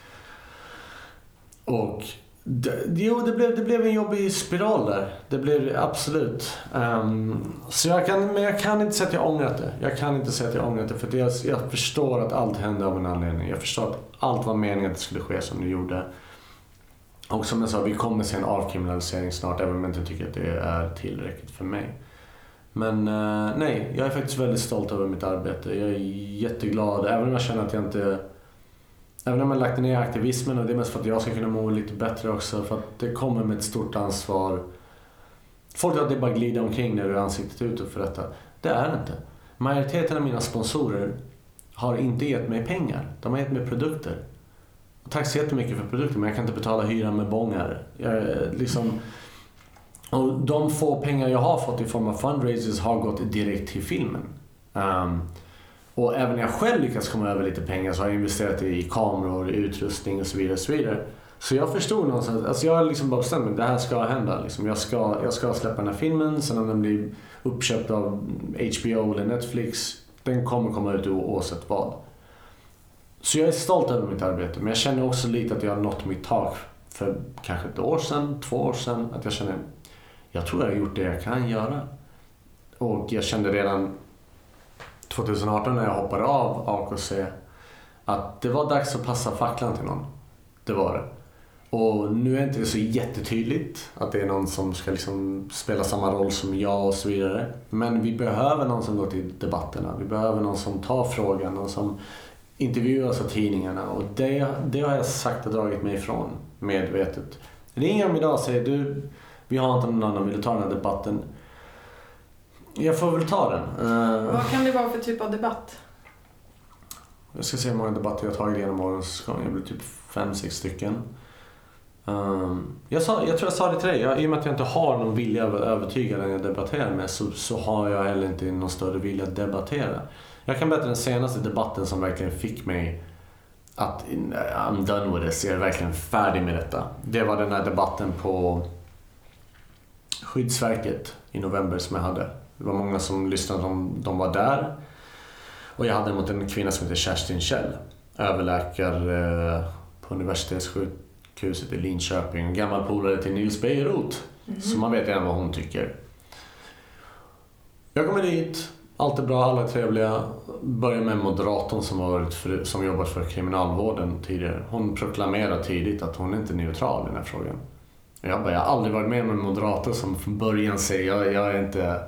Och det, jo, det blev, det blev en jobbig spiral där. Det blev absolut. Um, så jag kan, men jag kan inte säga att jag ångrat det. Jag kan inte säga att jag ångrat det för jag, jag förstår att allt hände av en anledning. Jag förstår att allt var meningen att det skulle ske som det gjorde. Och som jag sa, vi kommer se en avkriminalisering snart även om jag inte tycker att det är tillräckligt för mig. Men uh, nej, jag är faktiskt väldigt stolt över mitt arbete. Jag är jätteglad, även om jag känner att jag inte Även om jag lagt ner aktivismen och det är mest för att jag ska kunna må lite bättre också. För att det kommer med ett stort ansvar. Folk tror att det bara glider omkring när du är ansiktet utåt för detta. Det är det inte. Majoriteten av mina sponsorer har inte gett mig pengar. De har gett mig produkter. tack så jättemycket för produkter men jag kan inte betala hyran med bongar. Jag, eh, liksom, och de få pengar jag har fått i form av fundraisers har gått direkt till filmen. Um, och även när jag själv lyckats komma över lite pengar så har jag investerat i kameror, utrustning och så vidare. Och så, vidare. så jag förstod någonstans, alltså jag har liksom bara bestämt mig, det här ska hända. Liksom jag, ska, jag ska släppa den här filmen, sen om den blir uppköpt av HBO eller Netflix, den kommer komma ut oavsett vad. Så jag är stolt över mitt arbete, men jag känner också lite att jag har nått mitt tak för kanske ett år sedan, två år sedan. Att jag känner, jag tror jag har gjort det jag kan göra. Och jag kände redan 2018 när jag hoppade av AKC att det var dags att passa facklan till någon. Det var det. Och nu är det inte så jättetydligt att det är någon som ska liksom spela samma roll som jag och så vidare. Men vi behöver någon som går till debatterna. Vi behöver någon som tar frågan någon som intervjuas av tidningarna. Och det, det har jag sakta dragit mig ifrån medvetet. Ringer de idag och säger du, vi har inte någon annan, vill du ta den här debatten? Jag får väl ta den. Uh, Vad kan det vara för typ av debatt? Jag ska se hur många debatter jag har tagit genom årens gång. Det blir typ fem, sex stycken. Um, jag, sa, jag tror jag sa det till dig, jag, i och med att jag inte har någon vilja att övertyga den jag debatterar med så, så har jag heller inte någon större vilja att debattera. Jag kan berätta den senaste debatten som verkligen fick mig att I'm done with this, jag är verkligen färdig med detta. Det var den här debatten på Skyddsverket i november som jag hade. Det var många som lyssnade, de, de var där. Och jag hade mot en kvinna som heter Kerstin Kjell, överläkare eh, på universitetssjukhuset i Linköping. Gammal polare till Nils Bejerot. Mm. Så man vet redan vad hon tycker. Jag kommer dit, allt är bra, alla är trevliga. Börjar med moderatorn som, varit för, som jobbat för kriminalvården tidigare. Hon proklamerar tidigt att hon inte är neutral i den här frågan. Jag, bara, jag har aldrig varit med om en moderator som från början säger jag, jag är inte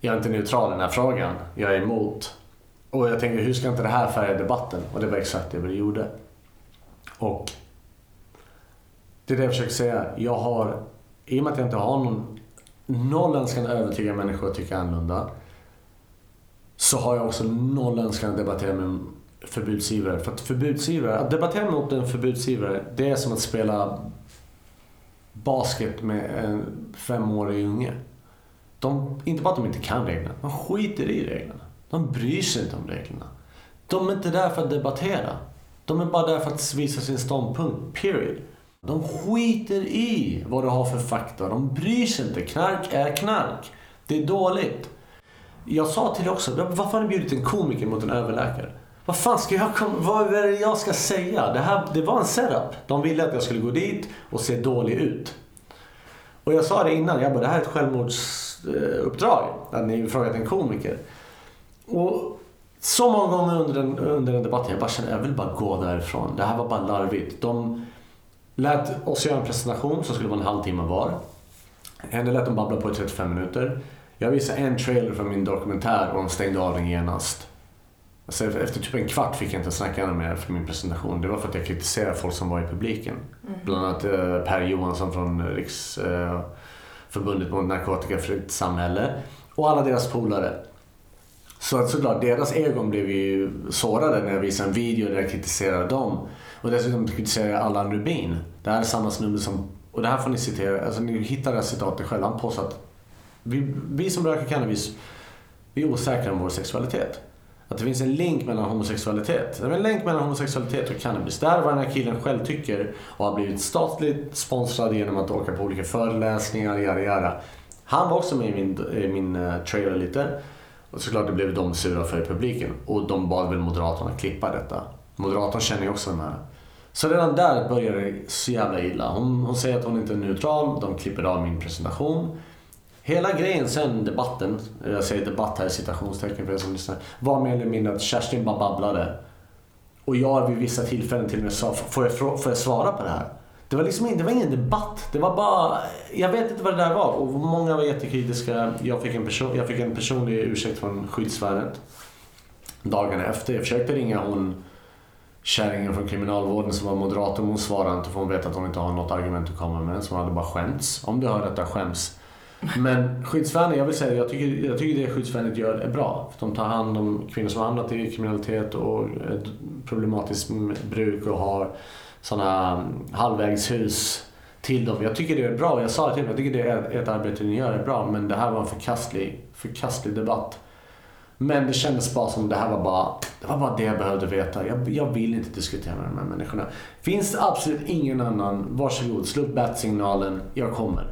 jag är inte neutral i den här frågan. Jag är emot. Och jag tänkte, hur ska inte det här färga debatten? Och det var exakt det vi gjorde. Och det är det jag försöker säga. Jag har, i och med att jag inte har någon, noll önskan att övertyga människor att tycka annorlunda, så har jag också noll önskan att debattera med en förbudsivrare. För att förbudsivrare, att debattera mot en förbudsivrare, det är som att spela basket med en femårig unge. De, inte bara att de inte kan reglerna, de skiter i reglerna. De bryr sig inte om reglerna. De är inte där för att debattera. De är bara där för att visa sin ståndpunkt, period. De skiter i vad du har för fakta. De bryr sig inte. Knark är knark. Det är dåligt. Jag sa till dig också, varför har ni bjudit en komiker mot en överläkare? Vad fan ska jag komma, vad är det jag ska säga? Det, här, det var en setup. De ville att jag skulle gå dit och se dålig ut. Och jag sa det innan, jag bara, det här är ett självmords självmordsuppdrag. Att ni frågat en komiker. Och så många gånger under den, under den debatten, jag bara kände, jag vill bara gå därifrån. Det här var bara larvigt. De lät oss göra en presentation som skulle vara en halvtimme var. Henne lät dem babbla på i 35 minuter. Jag visade en trailer från min dokumentär och de stängde av den genast. Alltså efter typ en kvart fick jag inte snacka mer för min presentation. Det var för att jag kritiserade folk som var i publiken. Mm. Bland annat eh, Per Johansson från Riksförbundet förbundet mot narkotikafritt samhälle och alla deras polare. Så att såklart, deras egon blev ju sårade när jag visade en video där jag kritiserade dem. Och dessutom kritiserade jag Allan Rubin. Det här är samma snubbe som, och det här får ni citera, alltså ni hittar det här citatet själva. Han påstår att vi, vi som röker cannabis, vi är osäkra om vår sexualitet. Att det finns en länk mellan homosexualitet. En länk mellan homosexualitet och cannabis. Det här är vad den här killen själv tycker och har blivit statligt sponsrad genom att åka på olika föreläsningar, yada yada. Han var också med i min, i min uh, trailer lite. Och såklart det blev de sura för i publiken. Och de bad väl Moderaterna klippa detta. Moderaterna känner ju också den här. Så redan där börjar det så jävla illa. Hon, hon säger att hon inte är neutral, de klipper av min presentation. Hela grejen sen, debatten, jag säger debatt här i citationstecken för er som lyssnar, var mer eller mindre att Kerstin bara babblade. Och jag vid vissa tillfällen till och med sa, får jag, får jag svara på det här? Det var liksom det var ingen debatt. Det var bara, jag vet inte vad det där var. Och många var jättekritiska. Jag fick en, person, jag fick en personlig ursäkt från skyddsvärnet. Dagarna efter. Jag försökte ringa hon kärringen från kriminalvården som var moderator. Hon svarade inte för hon vet att hon inte har något argument att komma med. Så hon hade bara skämts. Om du hör detta, skäms. Men skyddsvärnet, jag vill säga jag tycker, jag tycker det skyddsvärnet gör är bra. För de tar hand om kvinnor som har hamnat i kriminalitet och problematiskt bruk och har sådana mm, halvvägshus till dem. Jag tycker det är bra. Jag sa det till dem. Jag tycker det är ett arbete ni gör är bra. Men det här var en förkastlig, förkastlig debatt. Men det kändes bara som det här var bara det, var bara det jag behövde veta. Jag, jag vill inte diskutera med de här människorna. Finns det absolut ingen annan, varsågod, slå upp bat-signalen. Jag kommer.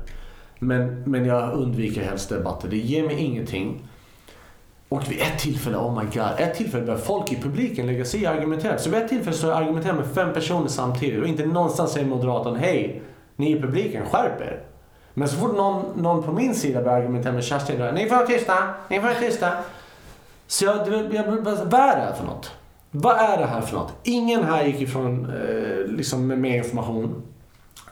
Men, men jag undviker helst debatter. Det ger mig ingenting. Och vid ett tillfälle, oh my god, ett tillfälle börjar folk i publiken lägga sig i och argumentera. Så vid ett tillfälle så argumenterar med fem personer samtidigt och inte någonstans säger moderatorn hej, ni i publiken, skärp er. Men så fort någon, någon på min sida börjar argumentera med Kerstin, då, ni får vara tysta, ni får vara tysta. Så jag, jag, jag, vad är det här för något? Vad är det här för något? Ingen här gick ifrån eh, liksom med mer information.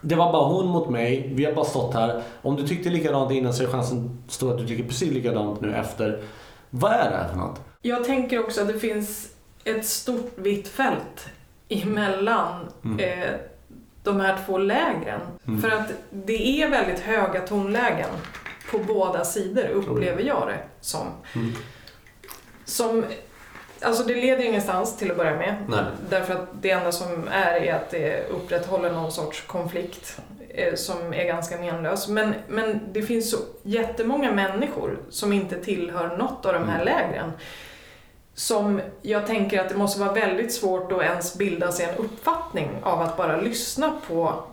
Det var bara hon mot mig. Vi har bara stått här. Om du tyckte likadant innan så är chansen stor att du tycker precis likadant nu efter. Vad är det här för något? Jag tänker också att det finns ett stort vitt fält emellan mm. eh, de här två lägren. Mm. För att det är väldigt höga tonlägen på båda sidor, upplever jag det som. Mm. Som Alltså det leder ingenstans till att börja med. Nej. Därför att det enda som är är att det upprätthåller någon sorts konflikt eh, som är ganska menlös. Men, men det finns så jättemånga människor som inte tillhör något av de här mm. lägren. Som jag tänker att det måste vara väldigt svårt att ens bilda sig en uppfattning av att bara lyssna på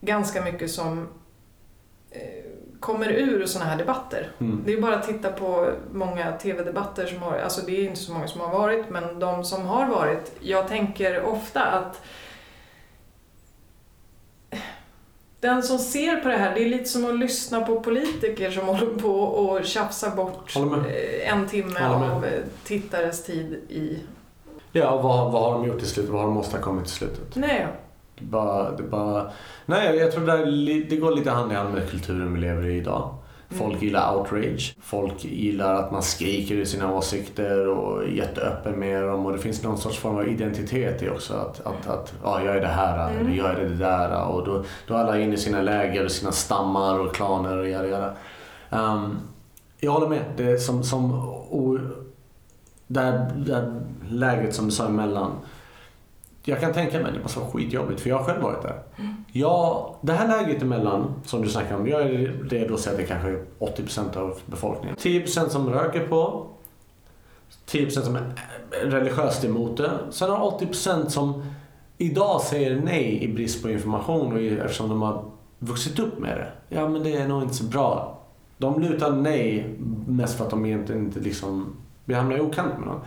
ganska mycket som eh, kommer ur sådana här debatter. Mm. Det är bara att titta på många TV-debatter som har, alltså det är inte så många som har varit, men de som har varit, jag tänker ofta att den som ser på det här, det är lite som att lyssna på politiker som (laughs) håller på och tjafsar bort eh, en timme av tittares tid i... Ja, vad, vad har de gjort till slut? Vad har de åstadkommit till slutet? Nej, bara, det bara... Nej, jag tror det, det går lite hand i hand med kulturen vi lever i idag. Folk mm. gillar outrage. Folk gillar att man skriker i sina åsikter och är jätteöppen med dem. Och det finns någon sorts form av identitet i också. Att, att, att ja, jag är det här mm. eller jag är det där. Och då, då är alla inne i sina läger, sina stammar och klaner och göra göra. Um, jag håller med. Det är som, som o, där, där läget som du sa emellan jag kan tänka mig det måste vara skitjobbigt för jag har själv varit där. Mm. Jag, det här läget emellan som du snackar om, jag är redo att säga att det kanske är 80% av befolkningen. 10% som röker på, 10% som är religiöst emot det. Sen har 80% som idag säger nej i brist på information och eftersom de har vuxit upp med det. Ja men det är nog inte så bra. De lutar nej mest för att de egentligen inte liksom, vi hamnar i okant med dem.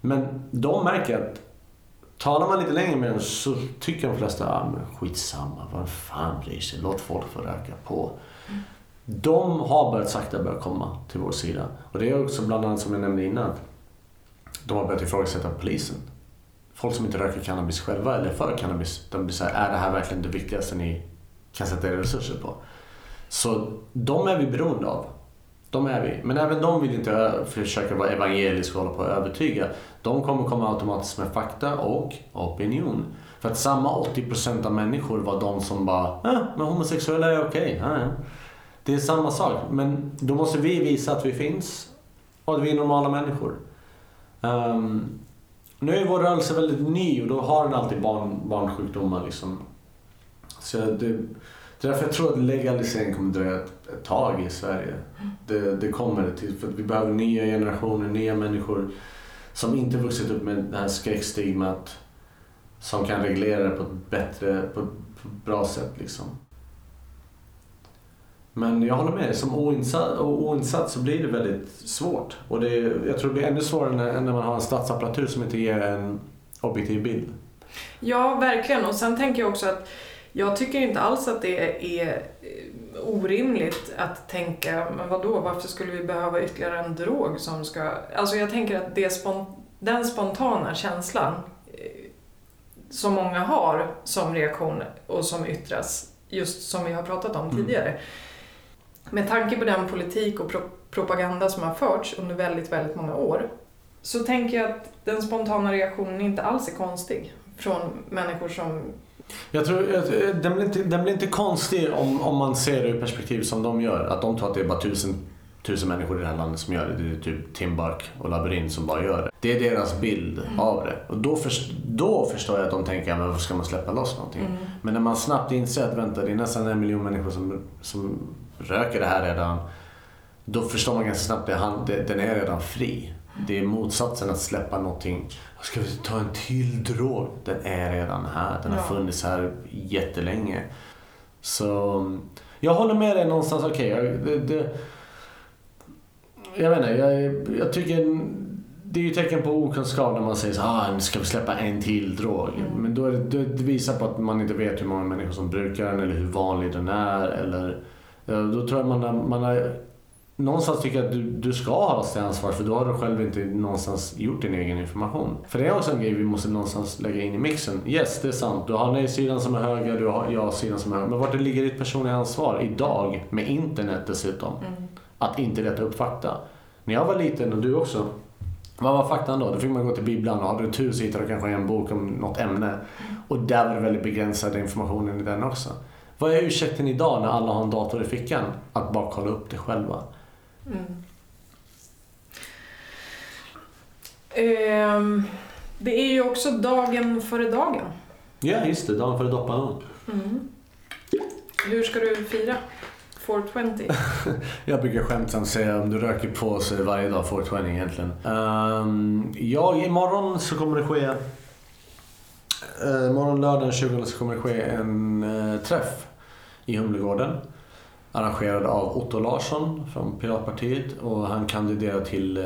Men de märker att Talar man lite längre med dem så tycker de flesta, ah, men skitsamma, vad fan bryr sig, låt folk få röka på. Mm. De har börjat sakta börja komma till vår sida. Och det är också bland annat som jag nämnde innan, de har börjat ifrågasätta polisen. Folk som inte röker cannabis själva eller för cannabis, de blir såhär, är det här verkligen det viktigaste ni kan sätta era resurser på? Så de är vi beroende av. De är vi. Men även de vill inte försöka vara evangeliska och hålla på att övertyga. De kommer komma automatiskt med fakta och opinion. För att samma 80% av människor var de som bara, äh, men homosexuella är okej. Okay. Äh. ja. Det är samma sak. Men då måste vi visa att vi finns och att vi är normala människor. Um, nu är vår rörelse väldigt ny och då har den alltid barn, barnsjukdomar. Liksom. Så det, det är därför jag tror att legalisering kommer dröja ett, ett tag i Sverige. Det, det kommer det till. För vi behöver nya generationer, nya människor som inte vuxit upp med det här skräckstigmat som kan reglera det på ett bättre, på ett bra sätt liksom. Men jag håller med, som oinsatt, oinsatt så blir det väldigt svårt. Och det, jag tror det blir ännu svårare än när man har en statsapparatur som inte ger en objektiv bild. Ja, verkligen. Och sen tänker jag också att jag tycker inte alls att det är eh, orimligt att tänka, men vadå, varför skulle vi behöva ytterligare en drog som ska... Alltså jag tänker att det spon... den spontana känslan eh, som många har som reaktion och som yttras, just som vi har pratat om mm. tidigare. Med tanke på den politik och pro propaganda som har förts under väldigt, väldigt många år så tänker jag att den spontana reaktionen inte alls är konstig från människor som jag tror, den blir inte, den blir inte konstig om, om man ser det ur perspektiv som de gör. Att de tror att det är bara tusen, tusen människor i det här landet som gör det. Det är typ Tim Buck och Labyrint som bara gör det. Det är deras bild mm. av det. Och då, för, då förstår jag att de tänker, men varför ska man släppa loss någonting? Mm. Men när man snabbt inser att vänta, det är nästan en miljon människor som, som röker det här redan. Då förstår man ganska snabbt att den är redan fri. Det är motsatsen att släppa någonting. Ska vi ta en till drog? Den är redan här. Den har funnits här jättelänge. Så jag håller med dig någonstans. Okej, okay, det, jag vet inte. Jag, jag tycker det är ju tecken på okunskap när man säger så ah, nu ska vi släppa en till drog. Mm. Men då är det, det visar på att man inte vet hur många människor som brukar den eller hur vanlig den är. Eller, då tror jag man man har någonstans tycker jag att du, du ska ha det ansvar för då har du själv inte någonstans gjort din egen information. För det är också en grej vi måste någonstans lägga in i mixen. Yes, det är sant. Du har nej-sidan som är höger, du har ja-sidan som är höger. Men vart det ligger ditt personliga ansvar idag med internet dessutom. Mm. Att inte leta upp fakta. När jag var liten och du också. Vad var faktan då? Då fick man gå till bibblan och hade du tur så hittade du kanske en bok om något ämne. Mm. Och där var det väldigt begränsad informationen i den också. Vad är ursäkten idag när alla har en dator i fickan? Att bara kolla upp det själva. Mm. Um, det är ju också dagen före dagen. Ja, just det. Dagen före dopparedagen. Mm. Hur ska du fira 420? (laughs) jag brukar skämtsamt säga om du röker på så är varje dag 420 egentligen. Um, ja, imorgon så kommer det ske Uh, imorgon lördag den 20 så kommer det ske en uh, träff i Humlegården arrangerad av Otto Larsson från Piratpartiet och han kandiderar till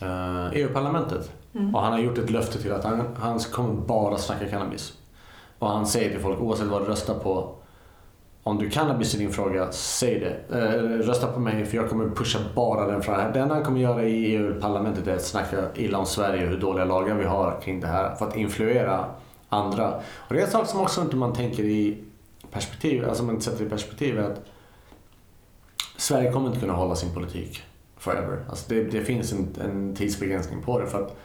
eh, EU-parlamentet. Mm. Och han har gjort ett löfte till att han, han kommer bara snacka cannabis. Och han säger till folk oavsett vad du röstar på om du cannabis i din fråga, säg det. Eh, rösta på mig för jag kommer pusha bara den frågan. Det enda han kommer göra i EU-parlamentet är att snacka illa om Sverige och hur dåliga lagar vi har kring det här för att influera andra. Och det är en sak som också inte man tänker i perspektiv, alltså man sätter i perspektiv är att Sverige kommer inte kunna hålla sin politik forever. Alltså det, det finns en, en tidsbegränsning på det. för att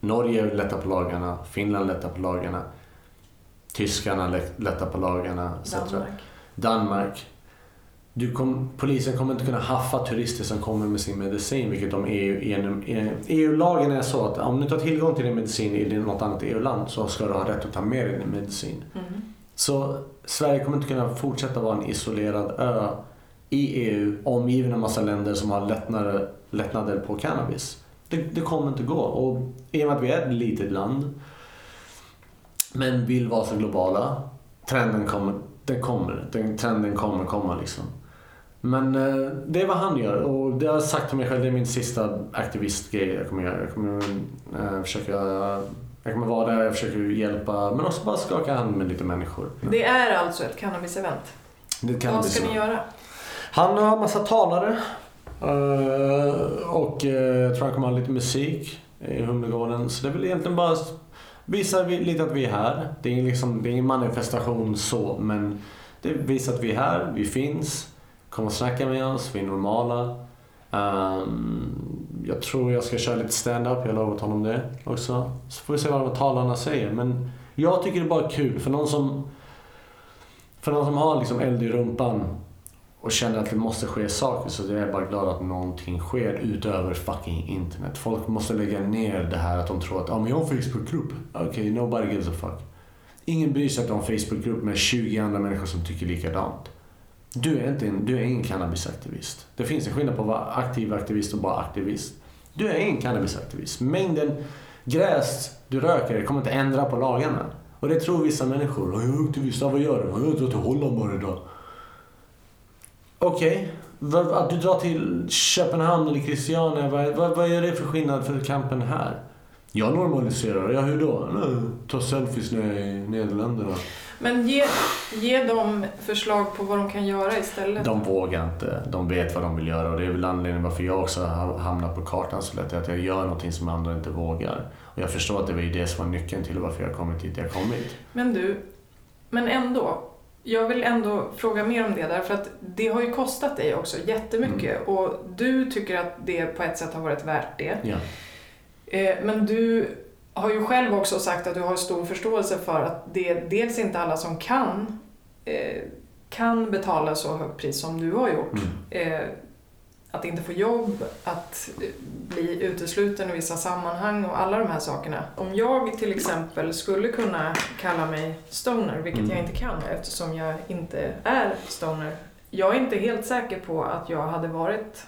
Norge lättar på lagarna, Finland lättar på lagarna, tyskarna lättar på lagarna etc. Danmark. Danmark. Du kom, polisen kommer inte kunna haffa turister som kommer med sin medicin, vilket de EU, EU-lagen är så att om du inte har tillgång till din medicin i något annat EU-land så ska du ha rätt att ta med dig din medicin. Mm. Så Sverige kommer inte kunna fortsätta vara en isolerad ö i EU omgiven av massa länder som har lättnader, lättnader på cannabis. Det, det kommer inte gå. Och i och med att vi är ett litet land men vill vara så globala, trenden kommer, den kommer, den trenden kommer komma liksom. Men eh, det är vad han gör och det har jag sagt till mig själv, det är min sista aktivistgrej jag kommer göra. Jag kommer eh, försöka jag kommer vara där, jag försöker hjälpa men också bara skaka hand med lite människor. Det är alltså ett cannabis-event? Vad ska ni göra? Han har massa talare. Eh, och jag tror han kommer ha lite musik i Humlegården. Så det är väl egentligen bara visa lite att vi är här. Det är, liksom, det är ingen manifestation så, men det visar att vi är här, vi finns. Kom och snacka med oss, vi är normala. Um, jag tror jag ska köra lite stand-up, jag har lovat honom det också. Så får vi se vad de talarna säger. Men jag tycker det är bara kul för någon som, för någon som har liksom eld i rumpan och känner att det måste ske saker så jag är bara glad att någonting sker utöver fucking internet. Folk måste lägga ner det här att de tror att ah, men jag har en Facebookgrupp. Okej, okay, nobody gives a fuck. Ingen bryr sig att du har en Facebookgrupp med 20 andra människor som tycker likadant. Du är, inte en, du är ingen cannabisaktivist. Det finns en skillnad på att vara aktiv aktivist och bara aktivist. Du är ingen cannabisaktivist. Mängden gräs du röker kommer inte ändra på lagarna. Och det tror vissa människor. Jag är aktivist, vad gör du? Jag drar till Holland varje dag. Okej, okay. att du drar till Köpenhamn eller Christiania, vad, vad, vad är det för skillnad för kampen här? Jag normaliserar, ja hur då? Ta selfies nere i Nederländerna. Men ge, ge dem förslag på vad de kan göra istället. De vågar inte. De vet vad de vill göra och det är väl anledningen varför jag också har hamnat på kartan så lätt. Att jag gör någonting som andra inte vågar. Och jag förstår att det var det som var nyckeln till varför jag kommit dit jag kommit. Men du, men ändå. Jag vill ändå fråga mer om det därför att det har ju kostat dig också jättemycket mm. och du tycker att det på ett sätt har varit värt det. Ja. Eh, men du har ju själv också sagt att du har stor förståelse för att det är dels inte alla som kan, eh, kan betala så högt pris som du har gjort. Mm. Eh, att inte få jobb, att bli utesluten i vissa sammanhang och alla de här sakerna. Om jag till exempel skulle kunna kalla mig stoner, vilket mm. jag inte kan eftersom jag inte är stoner. Jag är inte helt säker på att jag hade varit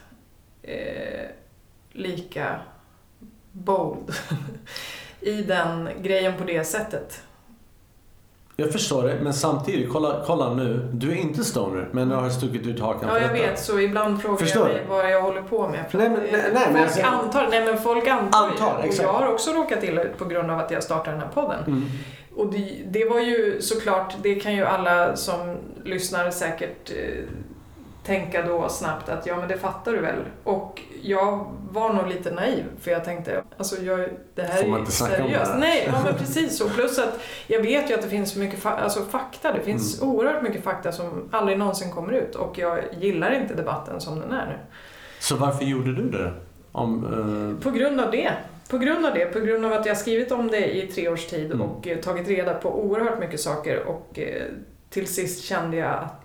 eh, lika bold (laughs) i den grejen på det sättet. Jag förstår det, men samtidigt, kolla, kolla nu. Du är inte stoner, men du har stuckit ut hakan Ja, jag vet. Så ibland frågar förstår jag mig vad jag håller på med. nej, men, nej, nej, folk, alltså, antar, nej, men folk antar, antar Och jag har också råkat illa ut på grund av att jag startade den här podden. Mm. Och det, det, var ju såklart, det kan ju alla som lyssnar säkert eh, tänka då snabbt att ja men det fattar du väl. Och jag var nog lite naiv för jag tänkte, alltså jag, det här Får man inte är seriöst. Om det Nej, ja men precis så. Plus att jag vet ju att det finns mycket fa alltså, fakta, det finns mm. oerhört mycket fakta som aldrig någonsin kommer ut och jag gillar inte debatten som den är nu. Så varför gjorde du det? Om, uh... På grund av det. På grund av det, på grund av att jag skrivit om det i tre års tid mm. och eh, tagit reda på oerhört mycket saker och eh, till sist kände jag att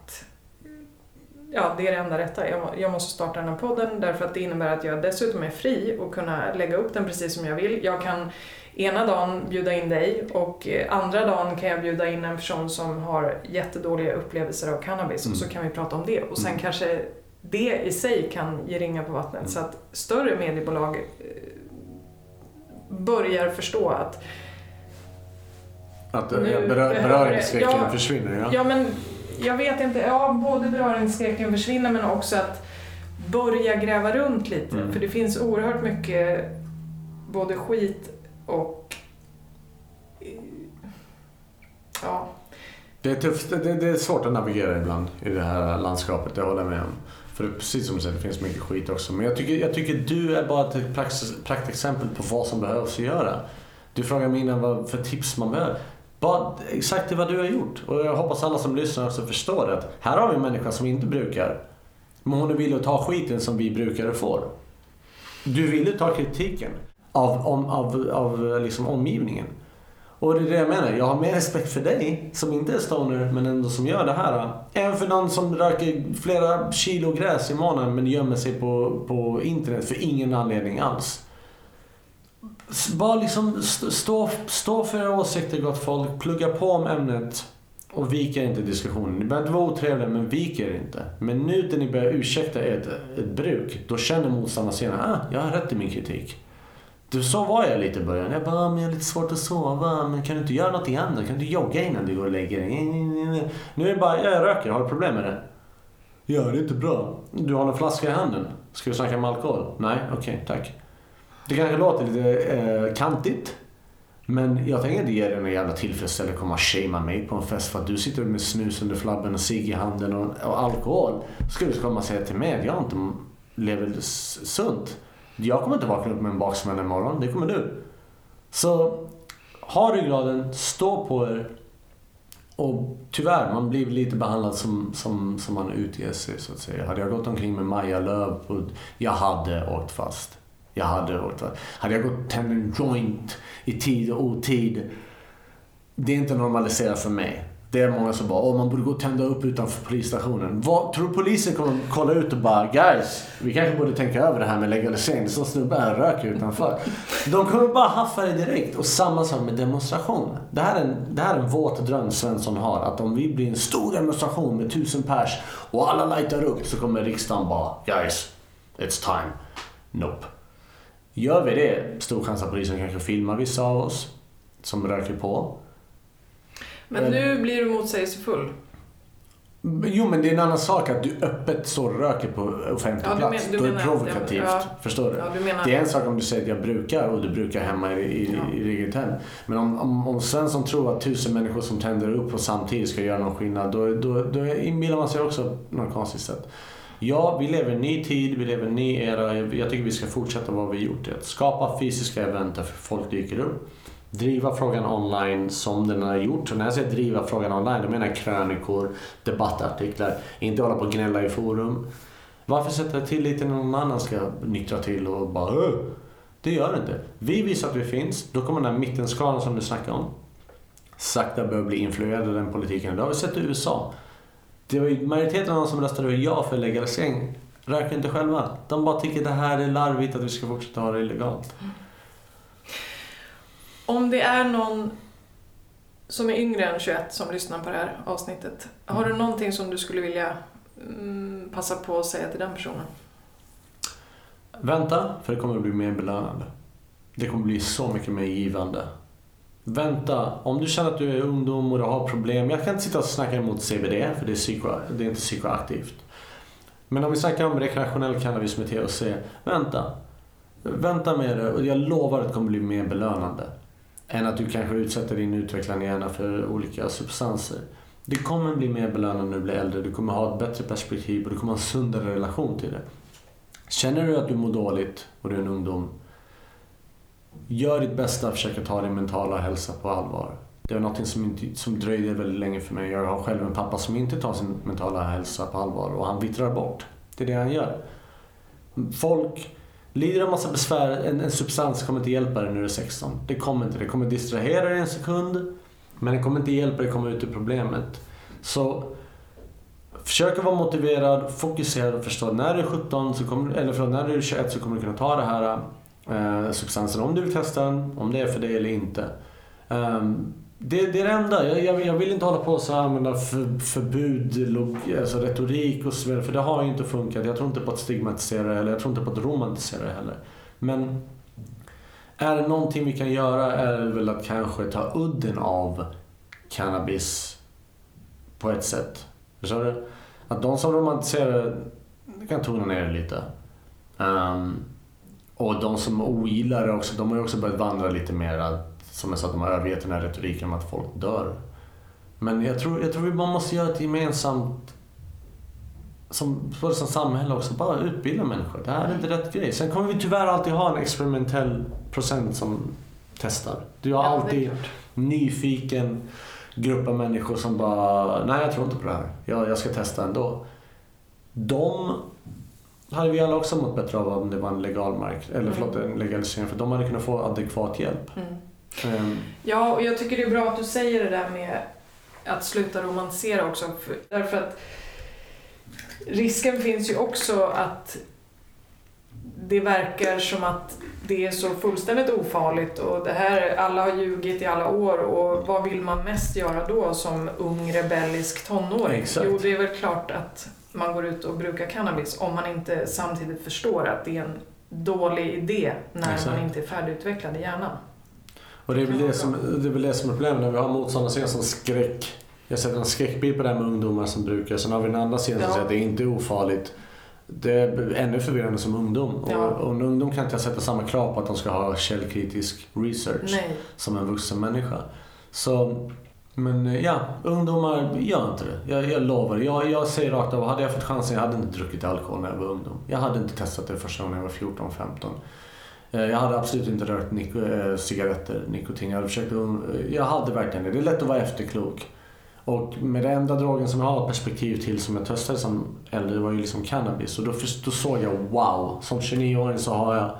ja, det är det enda rätta. Jag, jag måste starta den här podden därför att det innebär att jag dessutom är fri och kunna lägga upp den precis som jag vill. Jag kan ena dagen bjuda in dig och eh, andra dagen kan jag bjuda in en person som har jättedåliga upplevelser av cannabis mm. och så kan vi prata om det. Och sen mm. kanske det i sig kan ge ringa på vattnet mm. så att större mediebolag eh, börjar förstå att att beröringsskräcken ja, försvinner? Ja. ja, men jag vet inte, ja både beröringsskräcken försvinner men också att börja gräva runt lite. Mm. För det finns oerhört mycket både skit och ja. Det är, tufft, det, det är svårt att navigera ibland i det här landskapet, det håller jag med om. För precis som du säger, det finns mycket skit också. Men jag tycker, jag tycker du är bara ett praktexempel på vad som behövs att göra. Du frågar mig innan vad för tips man behöver. Bara exakt vad du har gjort. Och jag hoppas alla som lyssnar också förstår att Här har vi en människa som inte brukar. Men hon är villig att ta skiten som vi brukare får. Du vill ta kritiken av, om, av, av liksom omgivningen. Och det är det jag menar. Jag har mer respekt för dig som inte är stoner men ändå som gör det här. Än för någon som röker flera kilo gräs i månaden men gömmer sig på, på internet för ingen anledning alls. Bara liksom stå, stå för era åsikter gott folk. Plugga på om ämnet. Och viker inte diskussionen. Ni behöver inte vara otrevliga men viker inte. Men nu när ni börjar ursäkta ert, ett bruk. Då känner motståndaren senare, ah, jag har rätt i min kritik. Du, så var jag lite i början. Jag bara, ah, men jag har lite svårt att sova. Men kan du inte göra något annat? Kan du jogga innan du går och lägger dig? Nu är det bara, jag röker. Har du problem med det? Ja, det är inte bra. Du har en flaska i handen. Ska vi snacka om alkohol? Nej, okej, okay, tack. Det kanske låter lite eh, kantigt. Men jag tänker inte ge dig någon jävla tillfredsställelse att komma och shamea mig på en fest för att du sitter med snus under flabben och cigg i handen och, och alkohol. Ska du komma och säga till mig att jag inte lever sunt. Jag kommer inte vakna upp med en baksmälla imorgon, det kommer du. Så ha ryggraden, stå på er. Och tyvärr, man blir lite behandlad som, som, som man utger sig så att säga. Hade jag gått omkring med Maja Lööf, jag hade åkt fast. Jag hade åkt Hade jag gått tänd en joint i tid och otid. Det är inte normaliserat för mig. Det är många som bara, åh man borde gå och tända upp utanför polisstationen. Vad, tror polisen kommer kolla ut och bara, guys, vi kanske borde tänka över det här med legalisering. Som snubbar här röker utanför. De kommer bara haffa det direkt. Och samma sak med demonstration. Det här, är en, det här är en våt dröm Svensson har. Att om vi blir en stor demonstration med tusen pers och alla lightar upp så kommer riksdagen bara, guys, it's time. Nope. Gör vi det, stor chans att polisen kanske filmar vissa av oss som röker på. Men nu blir du motsägelsefull. Jo, men det är en annan sak att du öppet står och röker på offentlig Ja, plats. men- Då är det provokativt. ja. Förstår du? Ja, du. Det är en sak om du säger att jag brukar och du brukar hemma i, i, Ja. i eget hem. Men om, om, om Svensson tror att tusen människor som tänder upp och samtidigt ska göra någon skillnad, då, då, då inbillar man sig också på något konstigt sätt. Ja, vi lever i en ny tid, vi lever i en ny era. Jag tycker vi ska fortsätta vad vi gjort. Att skapa fysiska event där folk dyker upp. Driva frågan online som den har gjort. Och när jag säger driva frågan online, då menar jag krönikor, debattartiklar. Inte hålla på och gnälla i forum. Varför sätta tilliten när någon annan ska nyktra till och bara "Åh!" Det gör det inte. Vi visar att vi finns. Då kommer den här mittenskalan som du snackar om sakta börja bli influerad av den politiken. Det har vi sett i USA. Det var ju majoriteten av de som röstade ja för legalisering röker inte själva. De bara tycker det här är larvigt att vi ska fortsätta ha det illegalt. Om det är någon som är yngre än 21 som lyssnar på det här avsnittet, har du någonting som du skulle vilja mm, passa på att säga till den personen? Vänta, för det kommer att bli mer belönande. Det kommer bli så mycket mer givande. Vänta, om du känner att du är ungdom och du har problem. Jag kan inte sitta och snacka emot CBD, för det är, psyko, det är inte psykoaktivt. Men om vi snackar om rekreationell cannabis med THC. Vänta. Vänta med det och jag lovar att det kommer bli mer belönande. Än att du kanske utsätter din utvecklande hjärna för olika substanser. Det kommer bli mer belönande när du blir äldre. Du kommer ha ett bättre perspektiv och du kommer ha en sundare relation till det. Känner du att du mår dåligt och du är en ungdom, gör ditt bästa att försöka ta din mentala hälsa på allvar. Det är något som, inte, som dröjde väldigt länge för mig. Jag har själv en pappa som inte tar sin mentala hälsa på allvar och han vittrar bort. Det är det han gör. Folk lider av massa besvär. En, en substans kommer inte hjälpa dig när du är 16. Det kommer inte. Det kommer distrahera dig en sekund. Men det kommer inte hjälpa dig att komma ut ur problemet. Så Försök att vara motiverad, fokuserad och förstå att när du är 17, så kommer, eller förlåt, när du är 21 så kommer du kunna ta det här eh, substansen om du vill testa den, om det är för dig eller inte. Um, det, det är det enda. Jag, jag, jag vill inte hålla på och så här använda för, förbud, log, alltså retorik och så vidare, för det har ju inte funkat. Jag tror inte på att stigmatisera det heller, jag tror inte på att romantisera det heller. Men är det någonting vi kan göra är det väl att kanske ta udden av cannabis på ett sätt. Förstår du? Att de som romantiserar det kan tona ner det lite. Um, och de som ogillar det också, de har ju också börjat vandra lite mer. Att, som jag sa, att de har övergett den här retoriken om att folk dör. Men jag tror, jag tror vi bara måste göra ett gemensamt, som, både som samhälle också, bara utbilda människor. Det här är inte rätt grej. Sen kommer vi tyvärr alltid ha en experimentell procent som testar. Du har Ja, alltid nyfiken grupp av människor som bara, nej jag tror inte på det här. Jag, jag ska testa ändå. De hade vi alla också mått bättre av om det var en legal mark, eller Mm. förlåt, en legalisering. För de hade kunnat få adekvat hjälp. Mm. Ehm, Ja, och jag tycker det är bra att du säger det där med att sluta romantisera också. För, därför att risken finns ju också att det verkar som att det är så fullständigt ofarligt och det här, alla har ljugit i alla år och vad vill man mest göra då som ung rebellisk tonåring? Exakt. Jo, det är väl klart att man går ut och brukar cannabis om man inte samtidigt förstår att det är en dålig idé när Exakt. man inte är färdigutvecklad i hjärnan. och det är, väl det, som, det är väl det som är problemet när vi har motståndarsidan som skräck. Jag sätter en skräckbild på det här med ungdomar som brukar. Sen har vi den andra sidan som Ja. säger att det inte är ofarligt. Det är ännu förvirrande som ungdom. Ja. Och, och en ungdom kan inte sätta samma krav på att de ska ha källkritisk research. Nej. som en vuxen människa. Så, men eh, ja, ungdomar, gör inte det. Jag, jag lovar. Jag, jag säger rakt av, hade jag fått chansen, jag hade inte druckit alkohol när jag var ungdom. Jag hade inte testat det första gången jag var 14-15. Eh, jag hade absolut inte rökt nik- eh, cigaretter, nikotin. Jag hade, försökt, jag hade verkligen det. Det är lätt att vara efterklok. Och med den enda drogen som jag har perspektiv till som jag testade som äldre var ju liksom cannabis. Och då, först- då såg jag wow, som 29-åring så har jag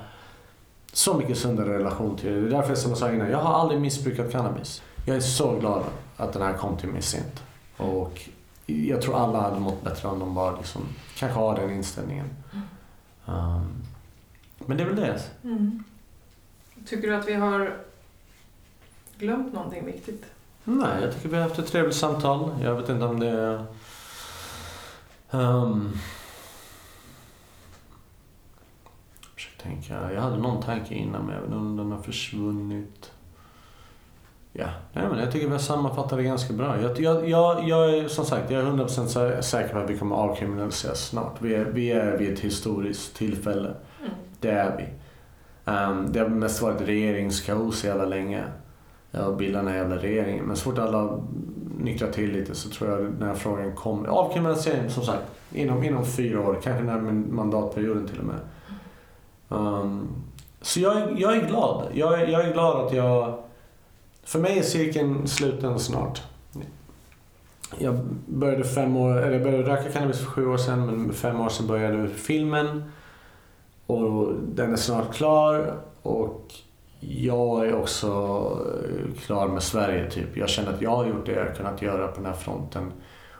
så mycket sundare relation till det. Det är därför som jag sa innan, jag har aldrig missbrukat cannabis. Jag är så glad att den här kom till mig sent. Och jag tror alla hade mått bättre om de bara liksom, kanske har den inställningen. Um, men det är väl det. Mm. Tycker du att vi har glömt någonting viktigt? Nej, jag tycker vi har haft ett trevligt samtal. Jag vet inte om det är... Um, ursäkta. tänka. Jag hade någon tanke innan men jag vet inte om den har försvunnit. Ja, nej, men jag tycker vi har sammanfattat det ganska bra. Jag, jag, jag, jag är som sagt jag är 100% säker på att vi kommer avkriminaliseras snart. Vi är, vi är vid ett historiskt tillfälle. Mm. Det är vi. Um, det har mest varit regeringskaos jävla länge. Och bilda den här jävla regeringen. Men så fort alla nyktrar till lite så tror jag den här frågan kommer. Avkriminalisering som sagt inom, inom fyra år, kanske närmare mandatperioden till och med. Um, så jag, är- jag är glad. Jag är, jag är glad att jag... För mig är cirkeln sluten snart. Jag började fem år, eller jag började röka cannabis för sju år sedan men för fem år sedan började jag filmen. Och den är snart klar och jag är också eh, klar med Sverige typ. Jag känner att jag har gjort det jag har kunnat göra på den här fronten.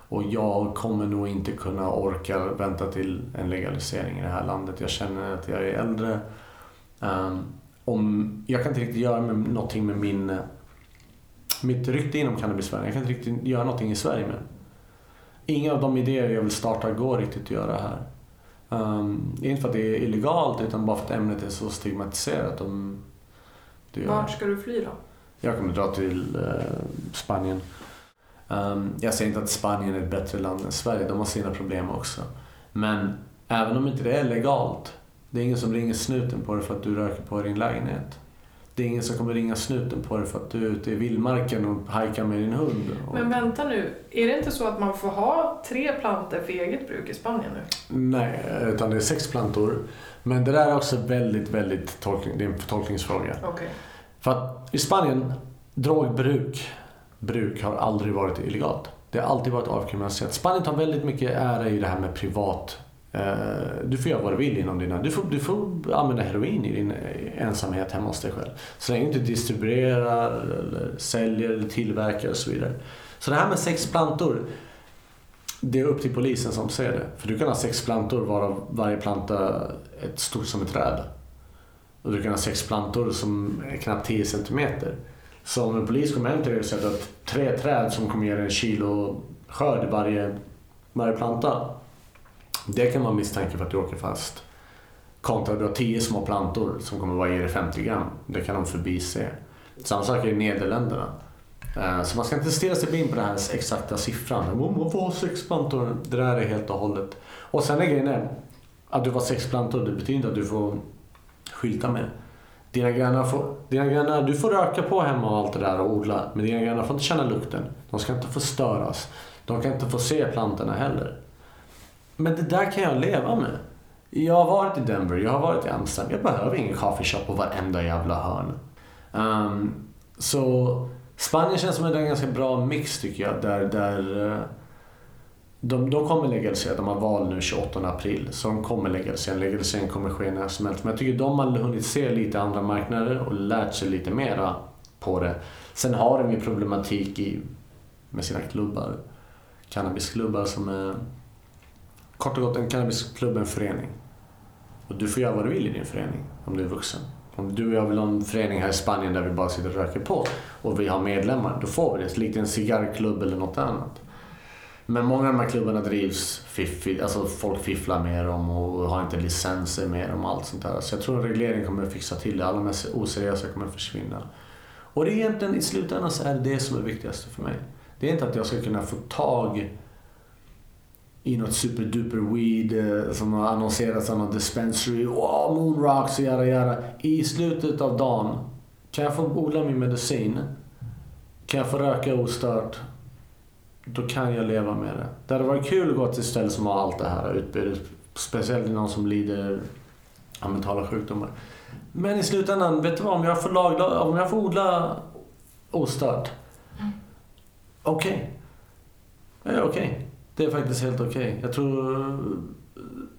Och jag kommer nog inte kunna orka vänta till en legalisering i det här landet. Jag känner att jag är äldre. Um, om, jag kan inte riktigt göra med, någonting med min, mitt rykte inom cannabisvärlden. Jag kan inte riktigt göra någonting i Sverige med Inga av de idéer jag vill starta går riktigt att göra här. Um, inte för att det är illegalt utan bara för att ämnet är så stigmatiserat. Om du Vart ska du fly då? jag kommer dra till eh, Spanien. Um, jag säger inte att Spanien är ett bättre land än Sverige, de har sina problem också. Men även om inte det är legalt, det är ingen som ringer snuten på det för att du röker på din lägenhet. Det är ingen som kommer ringa snuten på det för att du är ute i vildmarken och hajkar med din hund. Men vänta nu, är det inte så att man får ha tre plantor för eget bruk i Spanien nu? Nej, utan det är sex plantor. Men det där är också väldigt, väldigt tolkning, det är en tolkningsfråga. Okej. För att i Spanien, drogbruk bruk har aldrig varit illegalt. Det har alltid varit avkriminaliserat. Spanien tar väldigt mycket ära i det här med privat. Eh, du får göra vad du vill inom dina... Du får, du får använda heroin i din eh, ensamhet hemma hos dig själv. Så länge du inte distribuerar, eller säljer eller tillverkar och så vidare. Så det här med sex plantor, det är upp till polisen som ser det. För du kan ha sex plantor varav varje planta är stort som ett träd. Och du kan ha sex plantor som är knappt 10 centimeter. Så om en polis kommer hem till dig och säger att du har tre träd som kommer ge dig en kilo skörd i varje, varje planta. Det kan vara misstanke för att du åker fast. Kontra att du har 10 små plantor som kommer vara ge dig 50 gram. Det kan de förbise. Samma sak är i Nederländerna. Eh, så man ska inte stirra sig blind på den här exakta siffran. Man får sex plantor. Det där är helt och hållet. Och sen är grejen är att du var sex plantor. Det betyder inte att du får skylta med. Dina grannar får, dina grannar, du får röka på hemma och allt det där och odla. Men dina grannar får inte känna lukten. De ska inte förstöras. De kan inte få se plantorna heller. Men det där kan jag leva med. Jag har varit i Denver, jag har varit i Amsterdam. Jag behöver ingen coffee shop på varenda jävla hörn. Um, så Spanien känns som en ganska bra mix tycker jag. Där, där eh, de, de kommer legalisera, de har val nu 28 april. Så de kommer legalisera, legalisering kommer ske när som helst. Men jag tycker de har hunnit se lite andra marknader och lärt sig lite mera på det. Sen har de ju problematik i, med sina klubbar. Cannabisklubbar som är kort och gott en cannabisklubb är en förening. Och du får göra vad du vill i din förening om du är vuxen. Om du och jag vill ha en förening här i Spanien där vi bara sitter och röker på och vi har medlemmar, då får vi det. Likt en cigarrklubb eller något annat. Men många av de här klubbarna drivs fiffigt, alltså folk fifflar med dem och har inte licenser med dem och allt sånt där. Så jag tror att reglering kommer att fixa till det. Alla de här oseriösa kommer att försvinna. Och det är egentligen, i slutändan så är det det som är viktigast för mig. Det är inte att jag ska kunna få tag i något superduper weed eh, som har annonserats av någon dispensary. Wow, moonrocks och jada jada. I slutet av dagen, kan jag få odla min medicin? Kan jag få röka ostört? Då kan jag leva med det. Det hade varit kul att gå till ställe som har allt det här utbudet. Speciellt någon som lider av mentala sjukdomar. Men i slutändan, vet du vad? Om jag får, lagla, om jag får odla ostört. Okej. Okay. Okej. Det är faktiskt helt okej. Jag tror...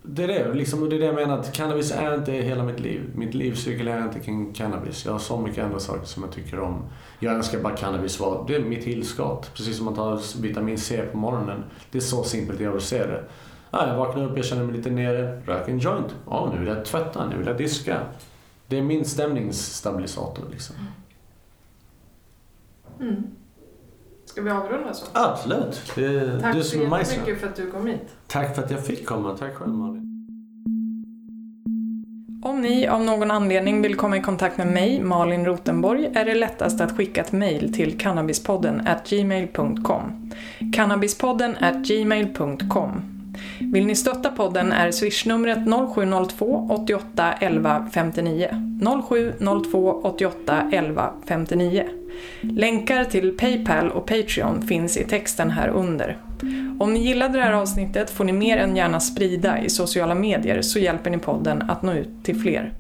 Det är det. Liksom, och det är det jag menar. Att cannabis är inte hela mitt liv. Mitt liv cirkulerar inte kring cannabis. Jag har så mycket andra saker som jag tycker om. Jag önskar bara cannabis var... Det är mitt tillskott. Precis som man tar vitamin C på morgonen. Det är så simpelt jag vill se det. Ah, jag vaknar upp, jag känner mig lite nere. Rök en joint. Ja, nu vill jag tvätta. Nu vill jag diska. Det är min stämningsstabilisator liksom. Mm. Ska vi avrunda så? Absolut. Det Tack du så jättemycket för att du kom hit. Tack för att jag fick komma. Tack själv Malin. Om ni av någon anledning vill komma i kontakt med mig, Malin Rotenborg, är det lättast att skicka ett mejl till cannabispodden at gmail.com. Cannabispodden gmail.com. Vill ni stötta podden är swishnumret 0702 88 11 59. 0702 88 11 59. Länkar till Paypal och Patreon finns i texten här under. Om ni gillade det här avsnittet får ni mer än gärna sprida i sociala medier så hjälper ni podden att nå ut till fler.